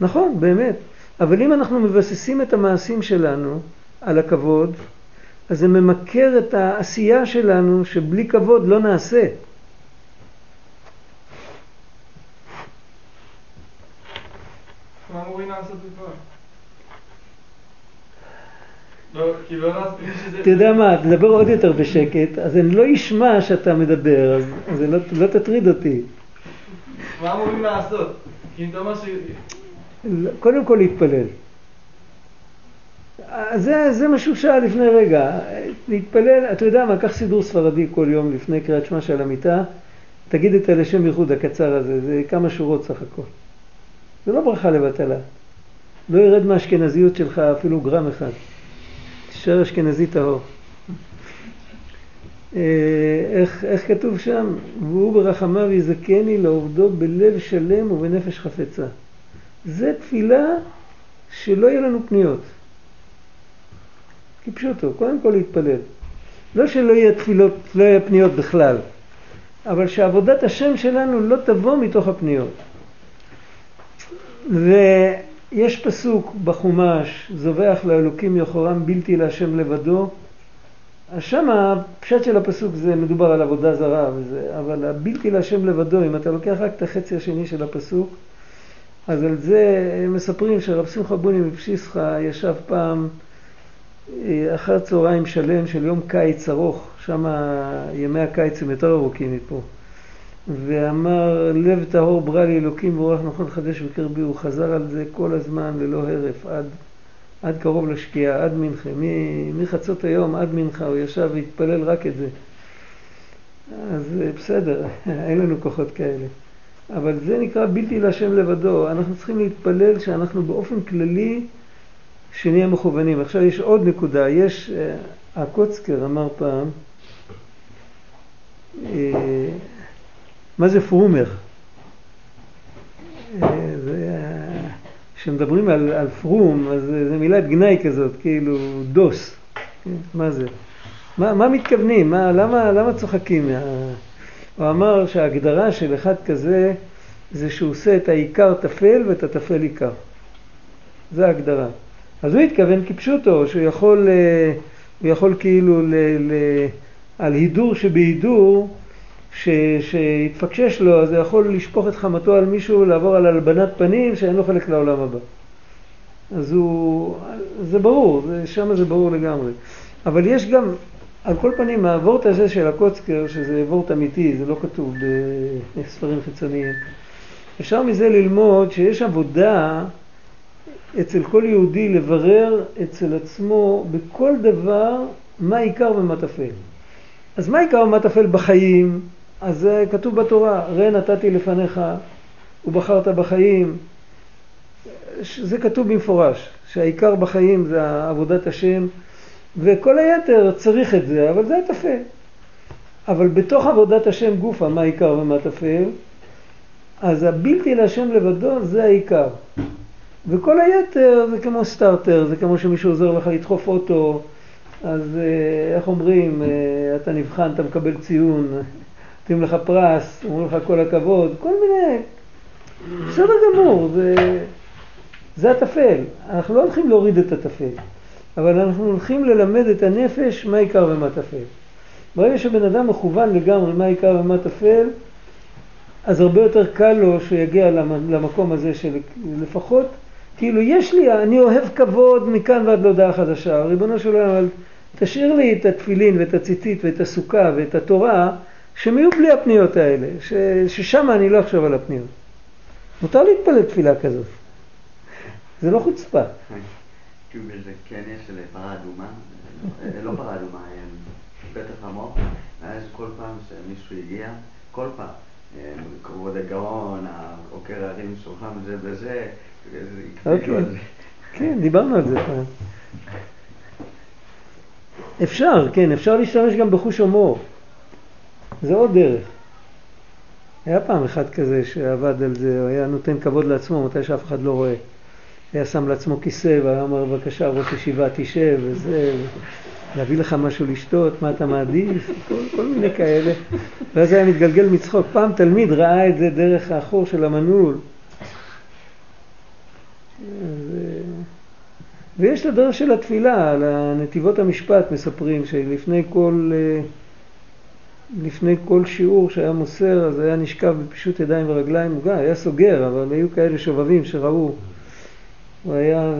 נכון, באמת. אבל אם אנחנו מבססים את המעשים שלנו על הכבוד, אז זה ממכר את העשייה שלנו שבלי כבוד לא נעשה. מה אמורים לעשות בפועל? לא, כי לא רציתי שזה... אתה יודע מה, תדבר עוד יותר בשקט, אז אני לא אשמע שאתה מדבר, אז, זה לא, לא תטריד אותי. מה אמורים לעשות? כי אתה אומר ש... קודם כל להתפלל. זה, זה מה שהוא שאל לפני רגע, להתפלל, אתה יודע מה, קח סידור ספרדי כל יום לפני קריאת שמע של המיטה, תגיד את הלשם ייחוד הקצר הזה, זה כמה שורות סך הכל. זה לא ברכה לבטלה. לא ירד מהאשכנזיות שלך אפילו גרם אחד. תישאר אשכנזי טהור. אה, איך, איך כתוב שם? והוא ברחמיו יזכני לעובדו בלב שלם ובנפש חפצה. זה תפילה שלא יהיה לנו פניות. כפשוטו, קודם כל להתפלל. לא שלא יהיה תפילות, לא יהיה פניות בכלל, אבל שעבודת השם שלנו לא תבוא מתוך הפניות. ויש פסוק בחומש, זובח לאלוקים יחורם בלתי להשם לבדו. אז שם הפשט של הפסוק זה מדובר על עבודה זרה, וזה, אבל הבלתי להשם לבדו, אם אתה לוקח רק את החצי השני של הפסוק, אז על זה מספרים שרב שמחה בוני מפשיסחה ישב פעם אה, אחר צהריים שלם של יום קיץ ארוך, שם ימי הקיץ הם יותר ארוכים מפה. ואמר לב טהור ברא לי אלוקים ואורח נכון חדש בקרבי, הוא חזר על זה כל הזמן ללא הרף עד, עד קרוב לשקיעה, עד מנחה, מחצות היום עד מנחה הוא ישב והתפלל רק את זה. אז אה, בסדר, [laughs] אין לנו כוחות כאלה. אבל זה נקרא בלתי להשם לבדו. אנחנו צריכים להתפלל שאנחנו באופן כללי שנהיה מכוונים. עכשיו יש עוד נקודה, יש, אה, הקוצקר אמר פעם, אה, מה זה פרומר? כשמדברים על, על פרום, אז זו מילת גנאי כזאת, כאילו דוס. מה זה? מה, מה מתכוונים? מה, למה, למה צוחקים? הוא אמר שההגדרה של אחד כזה זה שהוא עושה את העיקר טפל ואת הטפל עיקר. זה ההגדרה. אז הוא התכוון כפשוטו, שהוא יכול, אה, יכול כאילו ל, ל, על הידור שבהידור, שיתפקשש לו, אז הוא יכול לשפוך את חמתו על מישהו, לעבור על הלבנת פנים, שאין לו חלק לעולם הבא. אז הוא, זה ברור, שם זה ברור לגמרי. אבל יש גם, על כל פנים, הוורט הזה של הקוצקר, שזה וורט אמיתי, זה לא כתוב בספרים חיצוניים, אפשר מזה ללמוד שיש עבודה אצל כל יהודי לברר אצל עצמו בכל דבר מה עיקר ומה טפל. אז מה עיקר ומה טפל בחיים? אז זה כתוב בתורה, ראה נתתי לפניך ובחרת בחיים. זה כתוב במפורש, שהעיקר בחיים זה עבודת השם, וכל היתר צריך את זה, אבל זה הטפל. אבל בתוך עבודת השם גופה, מה העיקר ומה טפל? אז הבלתי להשם לבדו זה העיקר. וכל היתר זה כמו סטארטר, זה כמו שמישהו עוזר לך לדחוף אוטו, אז אה, איך אומרים, אה, אתה נבחן, אתה מקבל ציון, נותנים לך פרס, אומרים לך כל הכבוד, כל מיני, בסדר גמור, זה, זה הטפל. אנחנו לא הולכים להוריד את הטפל, אבל אנחנו הולכים ללמד את הנפש מה עיקר ומה טפל. ברגע שבן אדם מכוון לגמרי מה עיקר ומה טפל, אז הרבה יותר קל לו שיגיע למקום הזה של לפחות, כאילו יש לי, אני אוהב כבוד מכאן ועד להודעה חדשה, ריבונו של עולם, תשאיר לי את התפילין ואת הציצית ואת הסוכה ואת התורה, שהם יהיו בלי הפניות האלה, ש, ששם אני לא אחשוב על הפניות. מותר להתפלל תפילה כזאת, זה לא חוצפה. כאילו באיזה כנס של פרה אדומה, לא פרה אדומה, פתח עמוק, ואז כל פעם שמישהו הגיע, כל פעם, כבוד הגאון, עוקר הרים, שולחן זה וזה, אוקיי. כן, דיברנו על זה פעם. אפשר, כן, אפשר להשתמש גם בחוש הומור. זה עוד דרך. היה פעם אחד כזה שעבד על זה, הוא היה נותן כבוד לעצמו מתי שאף אחד לא רואה. היה שם לעצמו כיסא והיה אומר בבקשה ראש ישיבה תשב וזה, להביא לך משהו לשתות, מה אתה מעדיף, כל, כל מיני כאלה. ואז היה מתגלגל מצחוק. פעם תלמיד ראה את זה דרך החור של המנעול. ויש את הדרך של התפילה, על נתיבות המשפט מספרים שלפני כל, לפני כל שיעור שהיה מוסר אז היה נשכב בפישוט ידיים ורגליים, הוא גם היה סוגר, אבל היו כאלה שובבים שראו. הוא היה אה,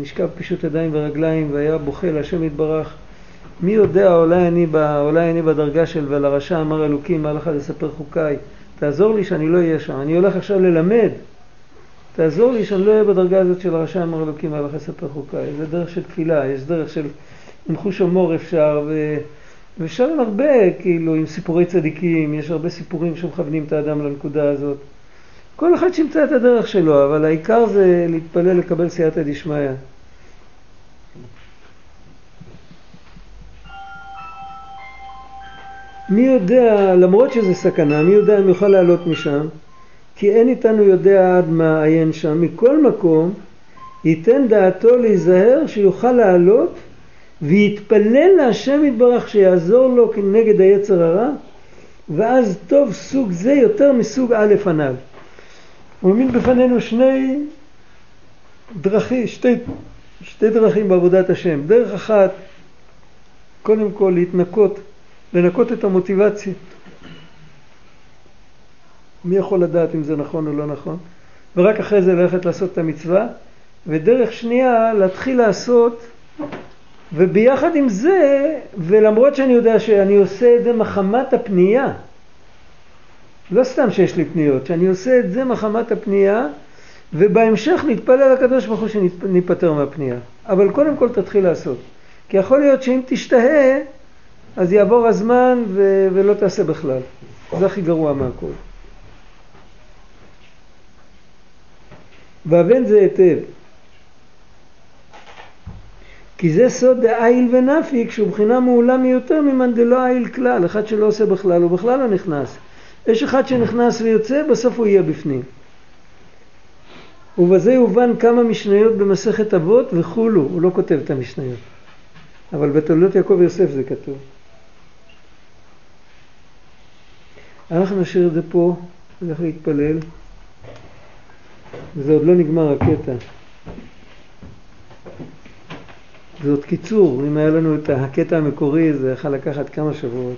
נשכב פישוט ידיים ורגליים והיה בוכה להשם יתברך. מי יודע אולי אני, ב, אולי אני בדרגה של ולרשע אמר אלוקים מה לך לספר חוקיי? תעזור לי שאני לא אהיה שם אני הולך עכשיו ללמד. תעזור לי שאני לא אהיה בדרגה הזאת של הרשע אמר אלוקים מה לך לספר חוקיי? זה דרך של תפילה יש דרך של עם חוש הומור אפשר ו... עם הרבה כאילו עם סיפורי צדיקים יש הרבה סיפורים שמכוונים את האדם לנקודה הזאת כל אחד שימצא את הדרך שלו, אבל העיקר זה להתפלל לקבל סייעתא דשמיא. מי יודע, למרות שזה סכנה, מי יודע אם יוכל לעלות משם? כי אין איתנו יודע עד מה עיין שם. מכל מקום, ייתן דעתו להיזהר שיוכל לעלות ויתפלל להשם יתברך שיעזור לו כנגד היצר הרע, ואז טוב סוג זה יותר מסוג א' הנ"ל. הוא העמיד בפנינו שני דרכים, שתי, שתי דרכים בעבודת השם. דרך אחת, קודם כל להתנקות, לנקות את המוטיבציה. מי יכול לדעת אם זה נכון או לא נכון? ורק אחרי זה ללכת לעשות את המצווה. ודרך שנייה, להתחיל לעשות, וביחד עם זה, ולמרות שאני יודע שאני עושה את זה מחמת הפנייה, לא סתם שיש לי פניות, שאני עושה את זה מחמת הפנייה, ובהמשך נתפלל לקדוש ברוך הוא שניפטר מהפנייה. אבל קודם כל תתחיל לעשות. כי יכול להיות שאם תשתהה, אז יעבור הזמן ו- ולא תעשה בכלל. זה הכי גרוע מהכל. והבן זה היטב. כי זה סוד דאיל ונפיק שהוא בחינה מעולה מיותר ממאן דלא איל כלל, אחד שלא עושה בכלל, הוא בכלל לא נכנס. יש אחד שנכנס ויוצא, בסוף הוא יהיה בפנים. ובזה יובן כמה משניות במסכת אבות וכולו, הוא לא כותב את המשניות. אבל בתולדות יעקב יוסף זה כתוב. אנחנו נשאיר את זה פה, נלך להתפלל. וזה עוד לא נגמר הקטע. זה עוד קיצור, אם היה לנו את הקטע המקורי זה יכול לקחת כמה שבועות.